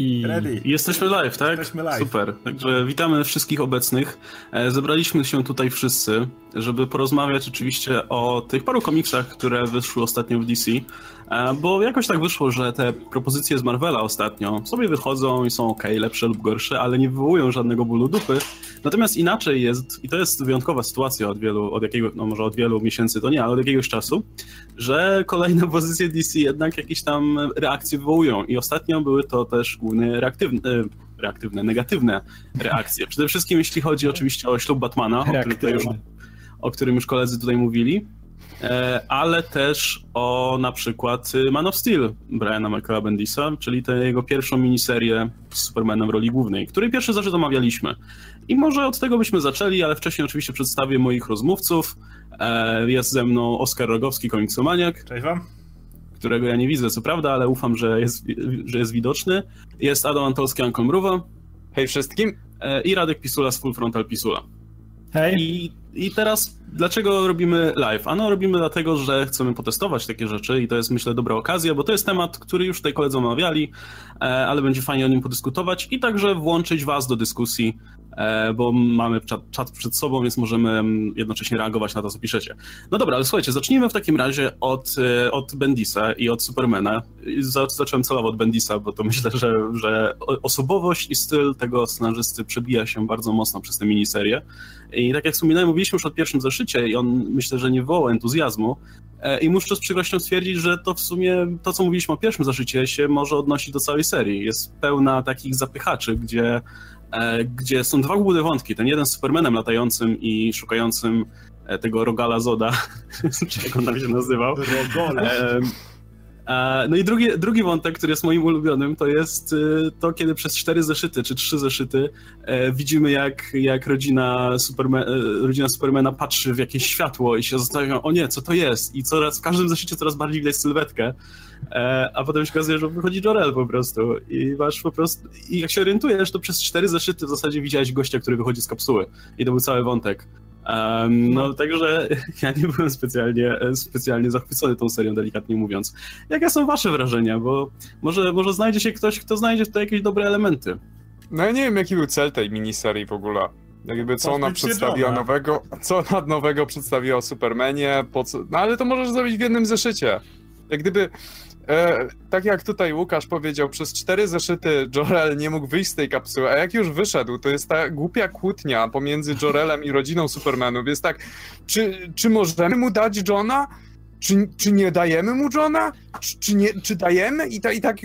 I Ready. Jesteśmy live, tak? Jesteśmy live. Super. Także witamy wszystkich obecnych. E, Zebraliśmy się tutaj wszyscy, żeby porozmawiać oczywiście o tych paru komiksach, które wyszły ostatnio w DC. E, Bo jakoś tak wyszło, że te propozycje z Marvela ostatnio sobie wychodzą i są ok, lepsze lub gorsze, ale nie wywołują żadnego bólu dupy. Natomiast inaczej jest, i to jest wyjątkowa sytuacja od wielu, od jakiego, no może od wielu miesięcy to nie, ale od jakiegoś czasu, że kolejne pozycje DC jednak jakieś tam reakcje wywołują. I ostatnio były to też głównie reaktywne, e, reaktywne, negatywne reakcje. Przede wszystkim jeśli chodzi oczywiście o ślub Batmana, o którym, już, o którym już koledzy tutaj mówili, e, ale też o na przykład y, Man of Steel Briana Michaela Bendisa, czyli tę jego pierwszą miniserię z Supermanem w roli głównej, której pierwszy zaszczyt omawialiśmy. I może od tego byśmy zaczęli, ale wcześniej oczywiście przedstawię moich rozmówców. E, Jest ze mną Oskar Rogowski, komiksomaniak, Cześć wam. Którego ja nie widzę, co prawda, ale ufam, że jest, że jest widoczny. Jest Adam Antolski, Anką Mruwa Hej wszystkim. e, i Radek Pisula z Full Frontal Pisula. hej, I, I teraz dlaczego robimy live? Ano robimy dlatego, że chcemy potestować takie rzeczy i to jest myślę dobra okazja, bo to jest temat, który już tutaj koledzy omawiali, e, ale będzie fajnie o nim podyskutować i także włączyć was do dyskusji, bo mamy czat, przed sobą, więc możemy mm, jednocześnie reagować na to, co piszecie. No dobra, ale słuchajcie, zacznijmy w takim razie od, e, od Bendisa i od Supermana. Zacząłem celowo od Bendisa, bo to myślę, że, że osobowość i styl tego scenarzysty przebija się bardzo mocno przez tę miniserię. I tak jak wspominałem, mówiliśmy już o pierwszym zeszycie i on myślę, że nie wywołał entuzjazmu. E, I muszę z przykrością stwierdzić, że to w sumie to, co mówiliśmy o pierwszym zeszycie, się może odnosić do całej serii. Jest pełna takich zapychaczy, gdzie, e, gdzie są dwa główne wątki. Ten jeden z Supermanem latającym i szukającym e, tego Rogala Zoda, czy jak on tam się nazywał. Rogole. Em, e, No i drugi, drugi wątek, który jest moim ulubionym, to jest to, kiedy przez cztery zeszyty czy trzy zeszyty e, widzimy, jak, jak rodzina, Superma, e, rodzina Supermana patrzy w jakieś światło i się zastanawiają, o nie, co to jest? I coraz, w każdym zeszycie coraz bardziej widać sylwetkę. E, A potem się okazuje, że wychodzi Jorel po prostu i masz po prostu... I jak się orientujesz, to przez cztery zeszyty w zasadzie widziałeś gościa, który wychodzi z kapsuły. I to był cały wątek. Um, no, także ja nie byłem specjalnie, specjalnie zachwycony tą serią, delikatnie mówiąc. Jakie są wasze wrażenia? Bo może, może znajdzie się ktoś, kto znajdzie tutaj jakieś dobre elementy. No ja nie wiem jaki był cel tej miniserii w ogóle. Jakby co ona przedstawiła nowego, co ona nowego przedstawiła o Supermanie, po co... No ale to możesz zrobić w jednym zeszycie. Jak gdyby, e, tak jak tutaj Łukasz powiedział, przez cztery zeszyty Jorel nie mógł wyjść z tej kapsuły, a jak już wyszedł, to jest ta głupia kłótnia pomiędzy Jorelem i rodziną Supermanów. Jest tak, czy, czy możemy mu dać Johna? Czy, czy nie dajemy mu Johna? Czy, czy, nie, czy dajemy? I, ta, I tak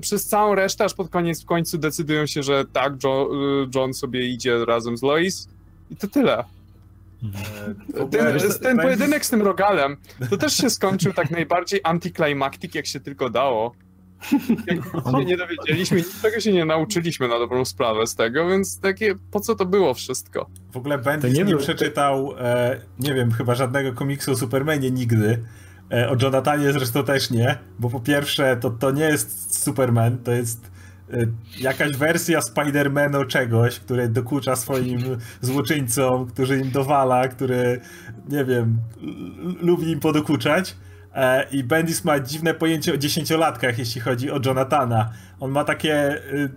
przez całą resztę, aż pod koniec w końcu decydują się, że tak, jo, y, John sobie idzie razem z Lois. I to tyle. E, Ten, ten pojedynek z tym Rogalem, to też się skończył tak najbardziej anticlimactic, jak się tylko dało. Jak się nie dowiedzieliśmy, niczego się nie nauczyliśmy na dobrą sprawę z tego, więc takie, po co to było wszystko? W ogóle Bendis nie, nie przeczytał, e, nie wiem, chyba żadnego komiksu o Supermanie nigdy. E, o Jonathanie zresztą też nie, bo po pierwsze to, to nie jest Superman, to jest jakaś wersja Spidermana czegoś, który dokucza swoim złoczyńcom, który im dowala, który, nie wiem, lubi im podokuczać. E, I Bendis ma dziwne pojęcie o dziesięciolatkach, jeśli chodzi o Jonathana. On ma takie. y,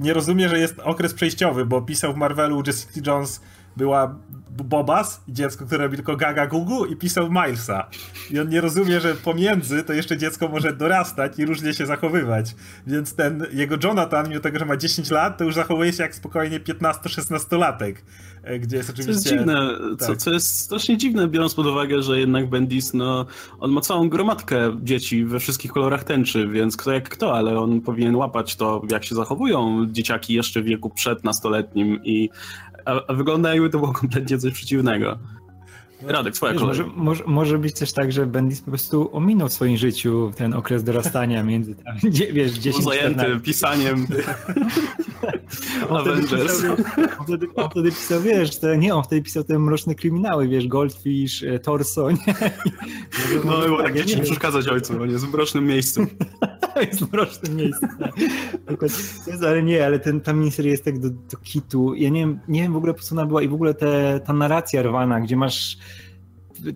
nie rozumie, że jest okres przejściowy, bo pisał w Marvelu Jessica Jones była Bobas, dziecko, które robi tylko gaga gugu i pisał Milesa. I on nie rozumie, że pomiędzy to jeszcze dziecko może dorastać i różnie się zachowywać. Więc ten jego Jonathan, mimo tego, że ma 10 lat, to już zachowuje się jak spokojnie 15-16-latek. e, Gdzie jest Co oczywiście. jest dziwne, co, tak. co jest strasznie dziwne, biorąc pod uwagę, że jednak Bendis, no, on ma całą gromadkę dzieci we wszystkich kolorach tęczy, więc kto jak kto, ale on powinien łapać to, jak się zachowują dzieciaki jeszcze w wieku przednastoletnim i a, a wygląda jakby to było kompletnie coś przeciwnego. Radek, twoja Wiesz, może, może, może być też tak, że Bendis po prostu ominął w swoim życiu ten okres dorastania między tam, wiesz, 10 Był zajęty 14. pisaniem wtedy, Avengers. pisał, on, wtedy, on wtedy pisał, wiesz, te, nie, on wtedy pisał te mroczne kryminały, wiesz, Goldfish, e, Torso, nie? No, było tak, ja nie nie przeszkadzać ojcu, on jest w mrocznym miejscu. To jest. To jest, ale nie, ale ten, ta miniseria jest tak do, do kitu. Ja nie wiem, nie wiem w ogóle po co ona była i w ogóle te, ta narracja rwana, gdzie masz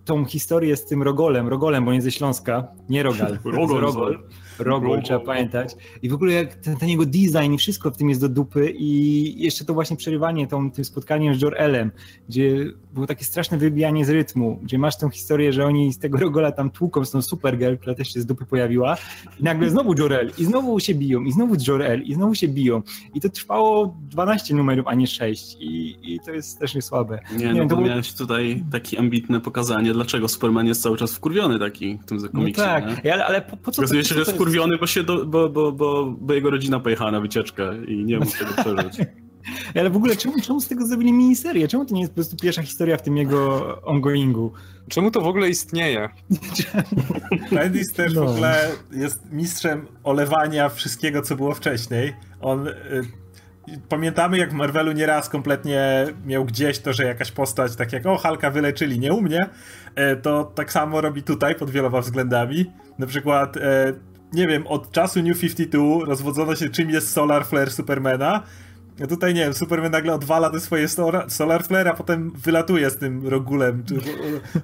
tą historię z tym Rogolem, Rogolem, bo nie ze Śląska, nie Rogal, Rogol, Rogol. Rogol, trzeba pamiętać. I w ogóle jak ten, ten, jego design i wszystko w tym jest do dupy i jeszcze to właśnie przerywanie tą, tym spotkaniem z Jor-Elem, gdzie było takie straszne wybijanie z rytmu, gdzie masz tą historię, że oni z tego Rogola tam tłuką z tą Supergirl, która też się z dupy pojawiła i nagle znowu Jor-El i znowu się biją i znowu Jor-El i znowu się biją i to trwało 12 numerów, a nie 6 i, i to jest strasznie słabe. Nie, nie no to miałeś tutaj takie ambitne pokazanie, dlaczego Superman jest cały czas wkurwiony taki w tym komiksie. No tak, ale, ale po, po co Okazuje się, że jest wkurwiony, bo, się do, bo, bo, bo, bo jego rodzina pojechała na wycieczkę i nie mógł tego przeżyć. Ale w ogóle czemu, czemu z tego zrobili miniserię? Czemu to nie jest po prostu pierwsza historia w tym jego ongoingu? Czemu to w ogóle istnieje? Bendis też no. w ogóle jest mistrzem olewania wszystkiego, co było wcześniej. On... Y Pamiętamy, jak w Marvelu nieraz kompletnie miał gdzieś to, że jakaś postać, tak jak o, Halka wyleczyli, nie u mnie, e, to tak samo robi tutaj pod wieloma względami. Na przykład, e, nie wiem, od czasu New 52 rozwodzono się, czym jest Solar Flare Supermana, ja tutaj nie wiem, Superman nagle odwala te swoje Solar Flare, a potem wylatuje z tym rogulem, czy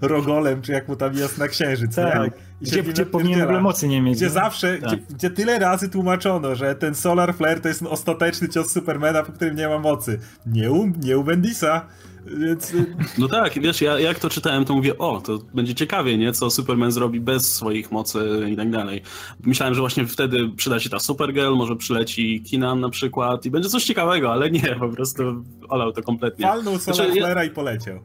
rogolem, czy jak mu tam jest na księżyc. Tak. Gdzie, gdzie powinien w mocy nie mieć. Gdzie no? zawsze, tak. gdzie, gdzie, tyle razy tłumaczono, że ten Solar Flare to jest ostateczny cios Supermana, po którym nie ma mocy. Nie u, nie u Bendisa. Więc... No tak, wiesz, ja jak to czytałem, to mówię, o, to będzie ciekawie, nie? Co Superman zrobi bez swoich mocy i tak dalej. Myślałem, że właśnie wtedy przyda się ta Supergirl, może przyleci Kinan na przykład i będzie coś ciekawego, ale nie, po prostu olał to kompletnie. Walnął znaczy, ja... i poleciał.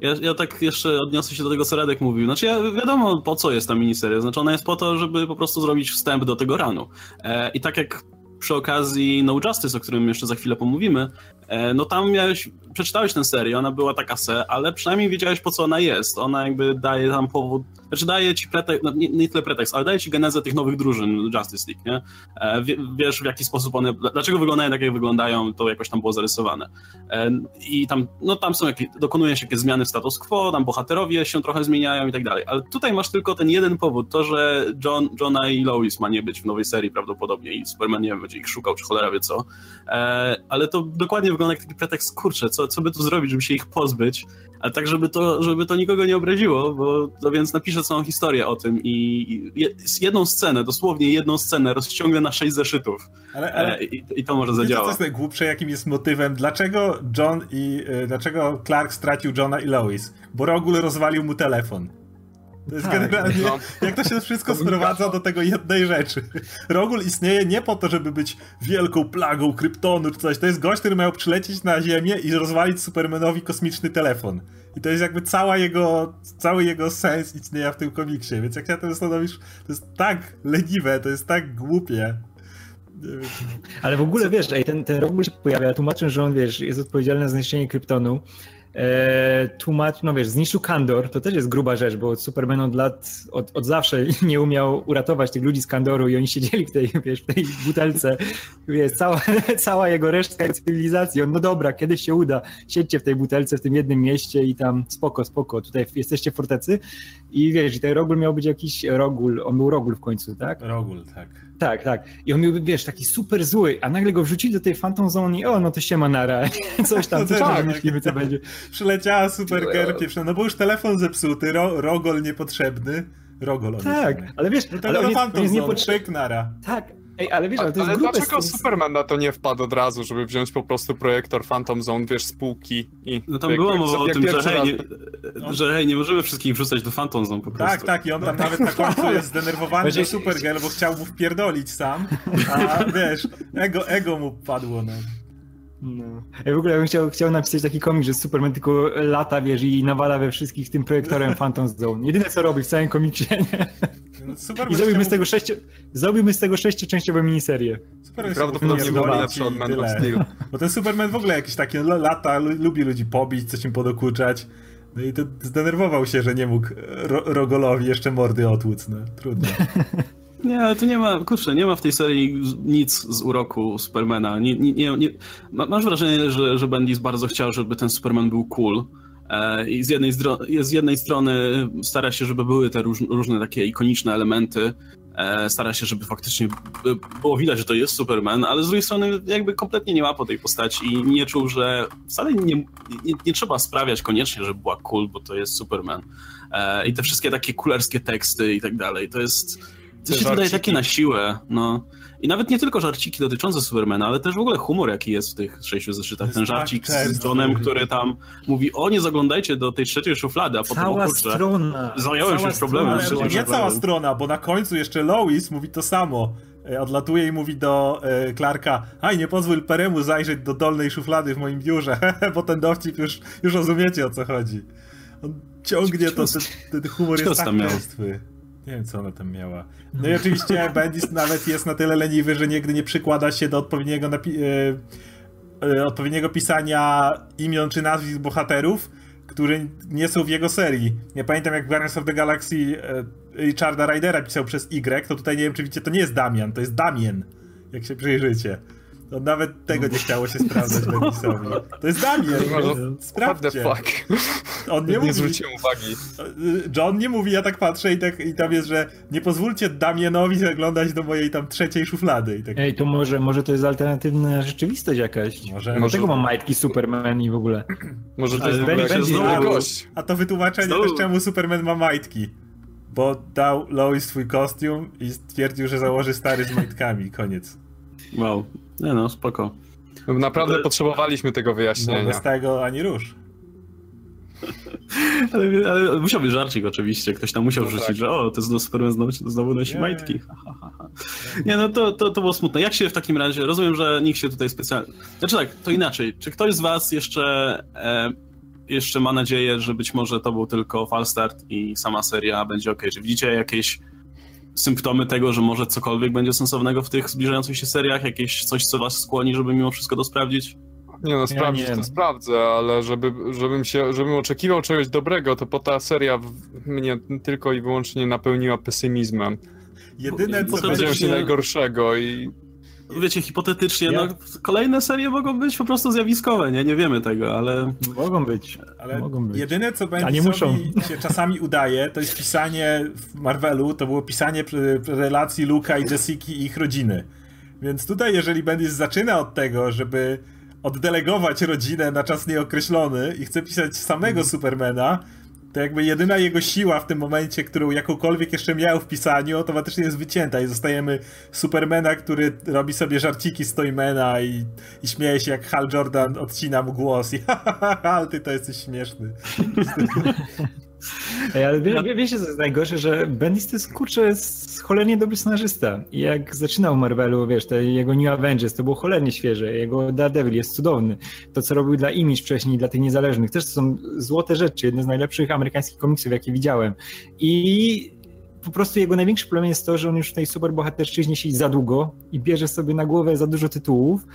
Ja, ja tak jeszcze odniosę się do tego, co Radek mówił. Znaczy, ja wiadomo, po co jest ta miniseria. Znaczy, ona jest po to, żeby po prostu zrobić wstęp do tego ranu. E, I tak jak przy okazji No Justice, o którym jeszcze za chwilę pomówimy, e, no tam miałeś, przeczytałeś tę serię, ona była taka se, ale przynajmniej wiedziałeś po co ona jest. Ona jakby daje tam powód, znaczy daje ci pretekst, no nie, nie tyle pretekst, ale daje ci genezę tych nowych drużyn Justice League, nie? E, wiesz w jaki sposób one, dlaczego wyglądają tak jak wyglądają, to jakoś tam było zarysowane. E, I tam, no tam są jakieś, dokonuje się jakieś zmiany w status quo, tam bohaterowie się trochę zmieniają i tak dalej, ale tutaj masz tylko ten jeden powód, to, że John, Johna i Lois ma nie być w nowej serii prawdopodobnie i Superman nie wiem, będzie ich szukał, czy cholera wie co, e, ale to dokładnie wygląda jak taki pretekst, kurczę, co, co by tu zrobić, żeby się ich pozbyć, ale tak, żeby to, żeby to nikogo nie obraziło, bo to więc napiszę całą historię o tym i, i jedną scenę, dosłownie jedną scenę rozciągnę na sześć zeszytów ale, ale, e, i, i, to może zadziałać. To jest najgłupsze, jakim jest motywem, dlaczego John i, y, dlaczego Clark stracił Johna i Lois? Bo Rogul rozwalił mu telefon. To jest tak, generalnie, no. jak to się wszystko sprowadza do tego jednej rzeczy. Rogul istnieje nie po to, żeby być wielką plagą kryptonu czy coś. To jest gość, który miał przylecieć na Ziemię i rozwalić Supermanowi kosmiczny telefon. I to jest jakby cała jego, cały jego sens istnienia w tym komiksie. Więc jak się na tym zastanowisz, to jest tak leniwe, to jest tak głupie. Ale w ogóle wiesz, ten, ten Rogul się pojawia, tłumaczę, że on wiesz, jest odpowiedzialny za zniszczenie kryptonu e, tłumacz, no wiesz, zniszczył Kandor, to też jest gruba rzecz, bo Superman od lat, od, od zawsze nie umiał uratować tych ludzi z Kandoru i oni siedzieli w tej, wiesz, w tej butelce, wiesz, cała, cała jego resztka cywilizacji, on, no dobra, kiedyś się uda, siedźcie w tej butelce w tym jednym mieście i tam spoko, spoko, tutaj jesteście fortecy i wiesz, i ten Rogul miał być jakiś Rogul, on był Rogul w końcu, tak? Rogul, tak. Tak, tak. I on miałby, wiesz, taki super zły, a nagle go wrzucili do tej Phantom Zone i o, no to się ma nara. Coś tam, coś tam myślimy, co będzie. Przyleciała super pierwsza, no bo już telefon zepsuty, ro, rogol niepotrzebny. Rogol on Tak, jest, ale wiesz, no ale on jest, on jest niepotrzebny. nara. Tak, Ej, ale wiesz, ale to jest ale dlaczego Superman na to nie wpadł od razu, żeby wziąć po prostu projektor Phantom Zone, wiesz, spółki i... No tam była mowa o tym, że hej, nie, no. że hej, nie możemy wszystkich wrzucać do Phantom Zone po prostu. Tak, tak, i on tam nawet na końcu jest zdenerwowany do Supergirl, bo chciał mu wpierdolić sam, a wiesz, ego, ego mu padło, no. No. Ja w ogóle bym chciał, chciał napisać taki komik, że Superman tylko lata, wiesz, i nawala we wszystkich tym projektorem Phantom Zone. Jedyne co robi w całym komiksie, nie? No, I zrobimy z, tego sześcio... zrobimy z tego sześcioczęściową miniserię. Superman Prawdopodobnie woli lepszy od Man of Steel. Bo ten Superman w ogóle jakiś taki lata, lubi ludzi pobić, coś im podokuczać. No i to zdenerwował się, że nie mógł ro Rogolowi jeszcze mordy otłuc, no trudno. Nie, ale tu nie ma, kurczę, nie ma w tej serii nic z uroku Supermana. Nie, nie, nie. Masz wrażenie, że, że Bendis bardzo chciał, żeby ten Superman był cool. E, I z jednej, z jednej strony stara się, żeby były te róż, różne takie ikoniczne elementy, e, stara się, żeby faktycznie było widać, że to jest Superman, ale z drugiej strony jakby kompletnie nie ma po tej postaci i nie czuł, że wcale nie, nie, nie trzeba sprawiać koniecznie, żeby była cool, bo to jest Superman. E, I te wszystkie takie kulerskie teksty i tak dalej, to jest To się wydaje takie na siłę, no. I nawet nie tylko żarciki dotyczące Supermana, ale też w ogóle humor, jaki jest w tych sześciu zeszytach. Ten żarcik z Johnem, który tam mówi, o nie zaglądajcie do tej trzeciej szuflady, a potem Cała o kurczę, strona. zająłem Cała się problemem. strona, Nie cała strona, bo na końcu jeszcze Lois mówi to samo. E, Odlatuje i mówi do e, Clarka, aj nie pozwól Peremu zajrzeć do dolnej szuflady w moim biurze, bo ten dowcip już, już rozumiecie o co chodzi. On ciągnie to, ten, ten humor Cios jest tak czerstwy. Nie wiem, co ona tam miała. No i oczywiście Bendis nawet jest na tyle leniwy, że nigdy nie przykłada się do odpowiedniego, napi- e, e, odpowiedniego pisania imion czy nazwisk bohaterów, które nie są w jego serii. Ja pamiętam, jak w Guardians of the Galaxy e, Richarda Rydera pisał przez Y, to tutaj nie wiem, czy widzicie, to nie jest Damian, to jest Damien, jak się przyjrzycie. To nawet tego nie chciało się sprawdzać Bendisowi. To jest Może- więc What the sprawdźcie. fuck? On nie, Nie mówi, zwróciłem uwagi. John nie mówi, ja tak patrzę i, tak, i tam jest, że nie pozwólcie Damienowi zaglądać do mojej tam trzeciej szuflady. I tak, Ej, to może, może to jest alternatywna rzeczywistość jakaś. może, Może- Dlatego mam majtki Superman i w ogóle. Może to Ale jest w ogóle nowy gość. A to wytłumaczenie Znowu- też czemu Superman ma majtki. Bo dał Lois swój kostium i stwierdził, że założy stary z majtkami. Koniec. Wow, nie no, spoko. Naprawdę Ale- potrzebowaliśmy tego No, wyjaśnienia. bez tego ani rusz. Ale, ale musiał być żarcik oczywiście, ktoś tam musiał No wrzucić, tak. że o, to znowu Superman znowu, znowu nosi Nie. majtki. Nie no, to, to, to było smutne. Jak się w takim razie, rozumiem, że nikt się tutaj specjalnie... Znaczy tak, to inaczej. Czy ktoś z was jeszcze, e, jeszcze ma nadzieję, że być może to był tylko falstart i sama seria będzie ok? Czy widzicie jakieś symptomy tego, że może cokolwiek będzie sensownego w tych zbliżających się seriach? Jakieś coś, co was skłoni, żeby mimo wszystko to sprawdzić? Nie no, sprawdzić nie. to sprawdzę, ale żeby, żebym się, żebym oczekiwał czegoś dobrego, to po ta seria mnie tylko i wyłącznie napełniła pesymizmem. Jedyne co to będzie... Się nie- najgorszego i Wiecie, hipotetycznie, Ja- no, kolejne serie mogą być po prostu zjawiskowe, nie? Nie wiemy tego, ale... Mogą być. Ale Mogą być. jedyne co A nie muszą. Bendisowi się czasami udaje, to jest pisanie w Marvelu, to było pisanie relacji Luka i Jessica i ich rodziny. Więc tutaj, jeżeli Bendis zaczyna od tego, żeby oddelegować rodzinę na czas nieokreślony i chce pisać samego Supermana, to jakby jedyna jego siła w tym momencie, którą jakąkolwiek jeszcze miał w pisaniu, automatycznie jest wycięta i zostajemy Supermana, który robi sobie żarciki z Toymana i, i śmieje się jak Hal Jordan odcina mu głos i Hal, ty to jesteś śmieszny. Ale wie, wie, wiecie, co jest najgorsze, że Bendis to jest, kurczę, jest cholernie dobry scenarzysta. I jak zaczynał Marvelu, wiesz, te jego New Avengers, to było cholernie świeże. Jego Daredevil jest cudowny. To, co robił dla Image wcześniej, dla tych niezależnych, też są złote rzeczy, jedne z najlepszych amerykańskich komiksów, jakie widziałem. I po prostu jego największy problem jest to, że on już w tej superbohaterszczyźnie siedzi za długo i bierze sobie na głowę za dużo tytułów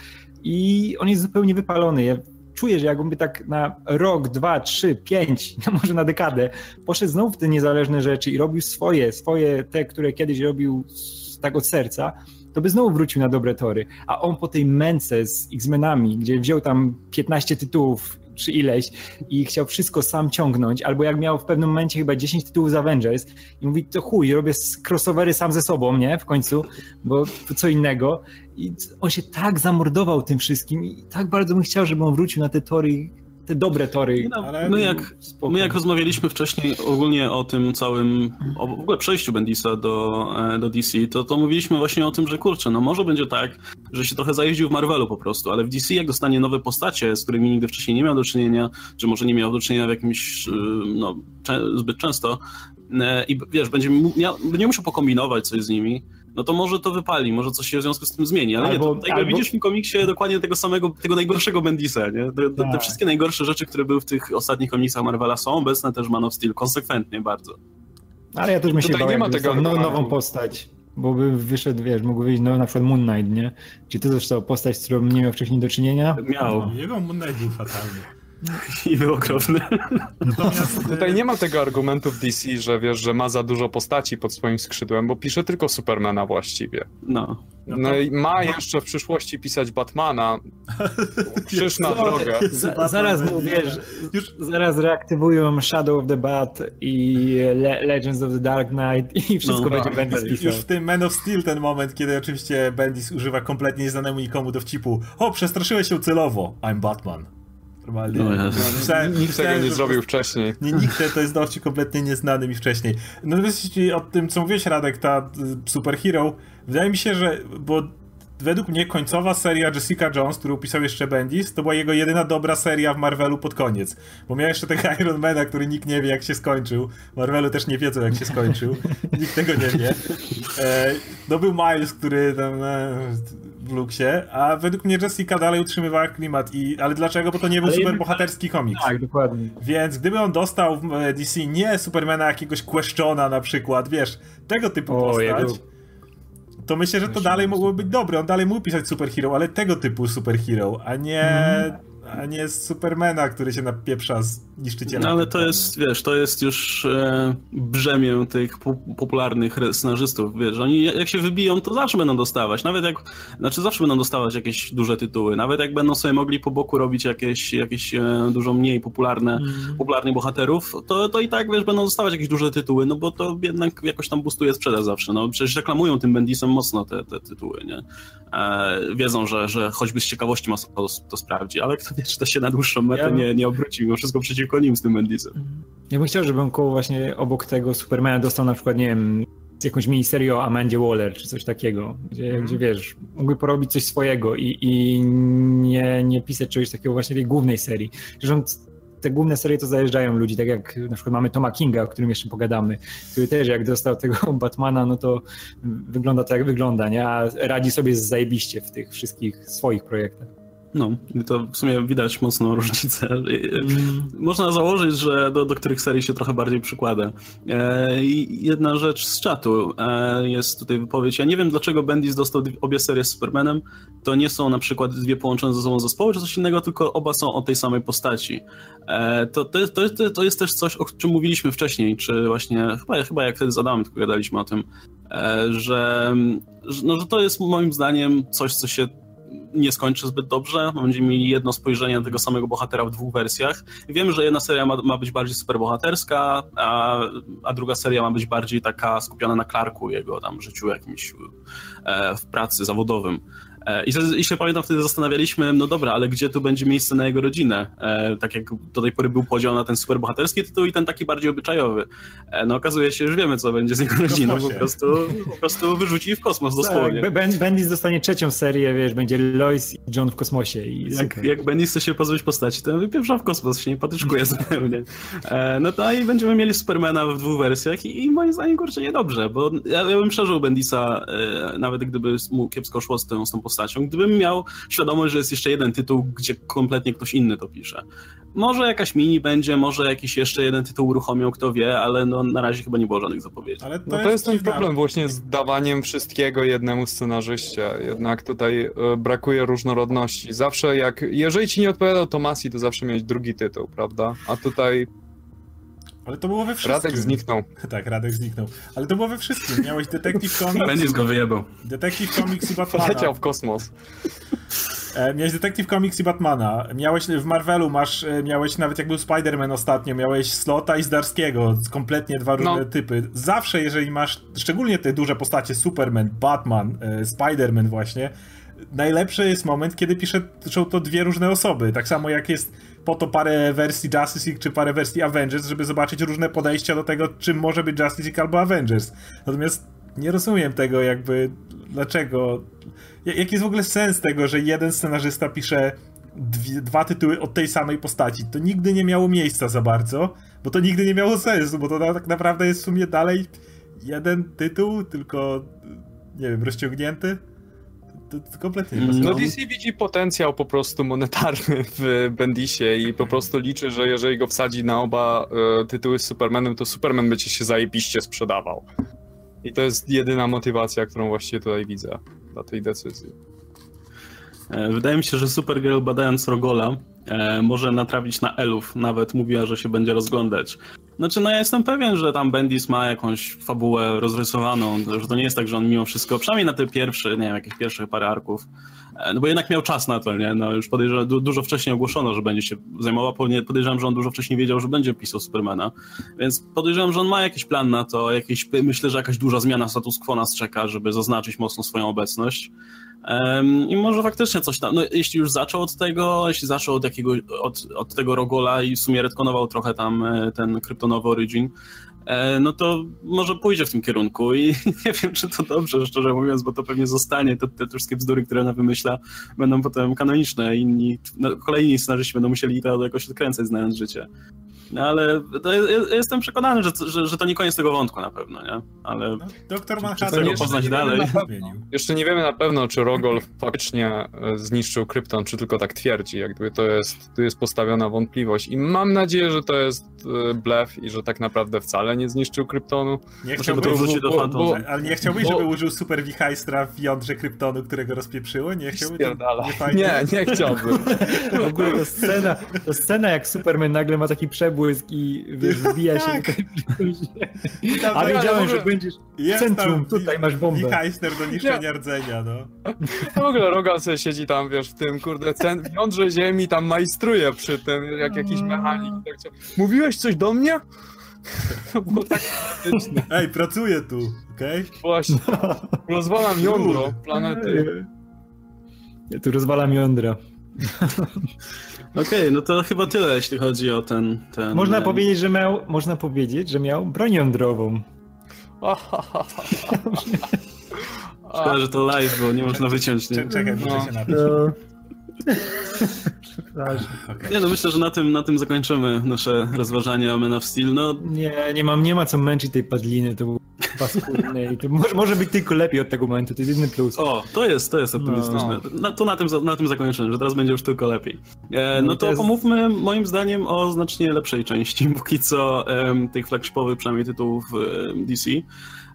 i on jest zupełnie wypalony. Ja czuję, że jakby tak na rok, dwa, trzy, pięć, no może na dekadę, poszedł znowu w te niezależne rzeczy i robił swoje, swoje te, które kiedyś robił tak od serca, to by znowu wrócił na dobre tory. A on po tej męce z X-Menami, gdzie wziął tam 15 tytułów czy ileś i chciał wszystko sam ciągnąć, albo jak miał w pewnym momencie chyba 10 tytułów z Avengers i mówi, to chuj, robię crossovery sam ze sobą, nie? W końcu, bo co innego. I on się tak zamordował tym wszystkim i tak bardzo bym chciał, żeby on wrócił na te tory, te dobre tory. No, Ale- my, jak, Spoko. my jak rozmawialiśmy wcześniej ogólnie o tym całym, o w ogóle przejściu Bendisa do, e, do DC, to, to mówiliśmy właśnie o tym, że kurczę, no może będzie tak, że się trochę zajeździł w Marvelu po prostu, ale w DC jak dostanie nowe postacie, z którymi nigdy wcześniej nie miał do czynienia, czy może nie miał do czynienia w jakimś, y, no, zbyt często e, i wiesz, będzie, miał, będzie musiał pokombinować coś z nimi, no to może to wypali, może coś się w związku z tym zmieni, ale Albo- nie, to, jakby albo- widzisz w tym komiksie dokładnie tego samego, tego najgorszego Bendisa, nie? Te, te, te Tak. wszystkie najgorsze rzeczy, które były w tych ostatnich komiksach Marvela są obecne też Man of Steel, konsekwentnie bardzo. Ale ja też bym się Tutaj bał, nie ma tego no, nową postać, bo by wyszedł, wiesz, mógł wyjść no, na przykład Moon Knight, nie? Czy to została postać, z którą nie miał wcześniej do czynienia? Miał Jego Moon Knight był fatalny. i był okropny. Natomiast tutaj nie ma tego argumentu w DC, że wiesz, że ma za dużo postaci pod swoim skrzydłem, bo pisze tylko Supermana właściwie. No. No No i ma jeszcze w przyszłości pisać Batmana. Krzyż na drogę. Za, zaraz mu, wiesz, Już- zaraz reaktywują Shadow of the Bat i Le Legends of the Dark Knight i wszystko No, będzie tak. Bendis pisał. Już w tym Man of Steel ten moment, kiedy oczywiście Bendis używa kompletnie nieznanemu nikomu dowcipu. O, przestraszyłeś się celowo. I'm Batman. Normalnie. No ja- Myślałem- Nikt tego nie zrobił wcześniej. Nie, nikt to jest dowcip kompletnie nieznany mi wcześniej. Natomiast jeśli o tym, co mówiłeś, Radek, ta y, superhero, wydaje mi się, że, bo według mnie końcowa seria Jessica Jones, którą pisał jeszcze Bendis, to była jego jedyna dobra seria w Marvelu pod koniec. Bo miał jeszcze tego Ironmana, który nikt nie wie, jak się skończył. Marvelu też nie wiedzą, jak się skończył. Nikt tego nie wie. E, no był Miles, który tam e, w luksie, a według mnie Jessica dalej utrzymywała klimat. I, ale dlaczego? Bo to nie był super bohaterski komiks. Tak, dokładnie. Więc gdyby on dostał w e, DC nie Supermana jakiegoś Questiona na przykład, wiesz, tego typu O, postać, jego- to myślę, że to dalej mogło super. być dobre. On dalej mógł pisać superhero, ale tego typu superhero, a nie, Mhm. A nie z Supermana, który się napieprza z niszczyciela. No ale to jest, wiesz, to jest już e, brzemię tych po, popularnych re- scenarzystów, wiesz, oni jak się wybiją, to zawsze będą dostawać, nawet jak, znaczy zawsze będą dostawać jakieś duże tytuły, nawet jak będą sobie mogli po boku robić jakieś, jakieś e, dużo mniej popularne, Mhm. popularnych bohaterów, to, to i tak, wiesz, będą dostawać jakieś duże tytuły, no bo to jednak jakoś tam boostuje sprzedaż zawsze, no przecież reklamują tym Bendisem mocno te, te tytuły, nie? E, wiedzą, że, że choćby z ciekawości mocno to, to sprawdzi, ale kto czy to się na dłuższą metę Ja- nie, nie obróci, mimo wszystko przeciwko nim z tym Bendisem. Ja bym chciał, żeby on koło właśnie obok tego Supermana dostał na przykład, nie wiem, jakąś miniserię o Amandzie Waller, czy coś takiego, gdzie, Mhm. gdzie wiesz, mógłby porobić coś swojego i, i nie, nie pisać czegoś takiego właśnie tej głównej serii. Zresztą te główne serie to zajeżdżają ludzi, tak jak na przykład mamy Toma Kinga, o którym jeszcze pogadamy, który też jak dostał tego Batmana, no to wygląda tak jak wygląda, nie? A radzi sobie zajebiście w tych wszystkich swoich projektach. No, i to w sumie widać mocną różnicę. Można założyć, że do, do których serii się trochę bardziej przykłada. E, I jedna rzecz z czatu e, jest tutaj wypowiedź. Ja nie wiem, dlaczego Bendis dostał obie serie z Supermanem. To nie są na przykład dwie połączone ze sobą zespoły, czy coś innego, tylko oba są o tej samej postaci. E, to, to, to, to, to jest też coś, o czym mówiliśmy wcześniej, czy właśnie, chyba, chyba jak wtedy z Adamem tylko gadaliśmy o tym, e, że, że, no, że to jest moim zdaniem coś, co się nie skończy zbyt dobrze. Będziemy mieli jedno spojrzenie na tego samego bohatera w dwóch wersjach. Wiem, że jedna seria ma, ma być bardziej superbohaterska, a, a druga seria ma być bardziej taka skupiona na Clarku, jego tam życiu jakimś e, w pracy zawodowym. E, I, I się pamiętam, wtedy zastanawialiśmy, no dobra, ale gdzie tu będzie miejsce na jego rodzinę? E, tak jak do tej pory był podział na ten superbohaterski tytuł i ten taki bardziej obyczajowy. E, no okazuje się, że wiemy, co będzie z jego rodziną. Po prostu, po prostu wyrzuci w kosmos dosłownie. Tak, Ben, Bendis dostanie trzecią serię, wiesz, będzie Lois i John w kosmosie i Jak, super. jak Benny chce się pozbyć postaci, to wypieprza w kosmos, się nie patyczkuje zupełnie. No to i będziemy mieli Supermana w dwóch wersjach i, i moim zdaniem, kurczę, niedobrze, bo ja, ja bym przeżył Bendisa, nawet gdyby mu kiepsko szło z tą, z tą postacią, gdybym miał świadomość, że jest jeszcze jeden tytuł, gdzie kompletnie ktoś inny to pisze. Może jakaś mini będzie, może jakiś jeszcze jeden tytuł uruchomią, kto wie, ale no, na razie chyba nie było żadnych zapowiedzi. Ale to, No to jest ten dziwne. problem właśnie z dawaniem wszystkiego jednemu scenarzyście. Jednak tutaj e, brakuje różnorodności. Zawsze jak, jeżeli ci nie odpowiadał Tomasi, to zawsze miałeś drugi tytuł, prawda? A tutaj Ale to było we wszystkim. Radek zniknął. Tak, Radek zniknął. Ale to było we wszystkim. Miałeś Detective Comics, Bendis go wyjebał. Detective Comics i Batmana. Poleciał w kosmos. E, miałeś Detective Comics i Batmana. Miałeś w Marvelu, masz, e, miałeś nawet jak był Spider-Man ostatnio, miałeś Slota i Zdarskiego. Kompletnie dwa różne No. typy. Zawsze, jeżeli masz, szczególnie te duże postacie, Superman, Batman, e, Spider-Man właśnie, najlepszy jest moment, kiedy pisze, są to dwie różne osoby. Tak samo jak jest po to parę wersji Justice League czy parę wersji Avengers, żeby zobaczyć różne podejścia do tego, czym może być Justice League albo Avengers. Natomiast nie rozumiem tego jakby, dlaczego, Ja- jaki jest w ogóle sens tego, że jeden scenarzysta pisze dwie, dwa tytuły od tej samej postaci. To nigdy nie miało miejsca za bardzo, bo to nigdy nie miało sensu, bo to tak naprawdę jest w sumie dalej jeden tytuł, tylko nie wiem, rozciągnięty. To, to kompletnie nie Mm, sensu. No DC widzi potencjał po prostu monetarny w Bendisie i po prostu liczy, że jeżeli go wsadzi na oba e, tytuły z Supermanem, to Superman będzie się zajebiście sprzedawał. I to jest jedyna motywacja, którą właściwie tutaj widzę dla tej decyzji. E, Wydaje mi się, że Supergirl badając Rogola e, może natrafić na elów. Nawet mówiła, że się będzie rozglądać. Znaczy, no ja jestem pewien, że tam Bendis ma jakąś fabułę rozrysowaną, że to nie jest tak, że on mimo wszystko, przynajmniej na te pierwsze, nie wiem, jakieś pierwsze parę arków, e, no bo jednak miał czas na to, nie? No już podejrzewam, du- dużo wcześniej ogłoszono, że będzie się zajmował, podejrzewam, że on dużo wcześniej wiedział, że będzie pisał Supermana, więc podejrzewam, że on ma jakiś plan na to, jakiś, myślę, że jakaś duża zmiana status quo nas czeka, żeby zaznaczyć mocno swoją obecność. Um, I może faktycznie coś tam, no jeśli już zaczął od tego, jeśli zaczął od jakiego, od, od tego Rogola i w sumie retkonował trochę tam e, ten kryptonowy Origin, e, no to może pójdzie w tym kierunku i nie wiem, czy to dobrze, szczerze mówiąc, bo to pewnie zostanie, te, te wszystkie bzdury, które ona wymyśla, będą potem kanoniczne, inni, no, kolejni scenarzyści będą musieli to jakoś odkręcać, znając życie. No ale ja jestem przekonany, że, że, że, to nie koniec tego wątku na pewno, nie? Ale no, doktor Manhattan czy poznać dalej. Jeszcze nie wiemy na pewno, czy Rogol faktycznie e, zniszczył Krypton, czy tylko tak twierdzi. Jakby to jest, tu jest postawiona wątpliwość. I mam nadzieję, że to jest e, blef i że tak naprawdę wcale nie zniszczył Kryptonu. Nie chciałbyś, do bo, bo, ale nie chciałbyś, żeby użył Super Wichajstra w jądrze Kryptonu, którego rozpieprzyło? Nie chciałbyś? Nie, nie, nie chciałbym. w ogóle to scena, to scena, jak Superman nagle ma taki przebój błysk i wiesz, wbija się tak. Tam, A wiedziałem, że będziesz w centrum, tutaj masz bombę. Heister do niszczenia rdzenia, no. W ogóle Rogal sobie siedzi tam, wiesz, w tym, kurde, cen, w jądrze ziemi tam majstruje przy tym, jak jakiś mechanik. Tak Mówiłeś coś do mnie? To było tak Ej, pracuję tu, okej? Okay? Właśnie. Rozwalam jądro planety. Ja tu rozwalam jądra. Okej, okay, no to chyba tyle, jeśli chodzi o ten... ten można, ten... powiedzieć, że miał, można powiedzieć, że miał broń jądrową. Szkoda, że to live, bo nie można wyciąć. Nie? Czekaj, muszę no. się napić. No. Nie no, myślę, że na tym, na tym zakończymy nasze rozważania o Man of Steel. No... Nie, nie mam, nie ma co męczyć tej padliny, to był paskudny i to może, może być tylko lepiej od tego momentu, to jest jedyny plus. O, to jest, to jest optymistyczne. No. to na tym, na tym zakończymy, że teraz będzie już tylko lepiej. E, no, no to jest... pomówmy moim zdaniem o znacznie lepszej części, póki co tych flagshipowych przynajmniej tytułów DC.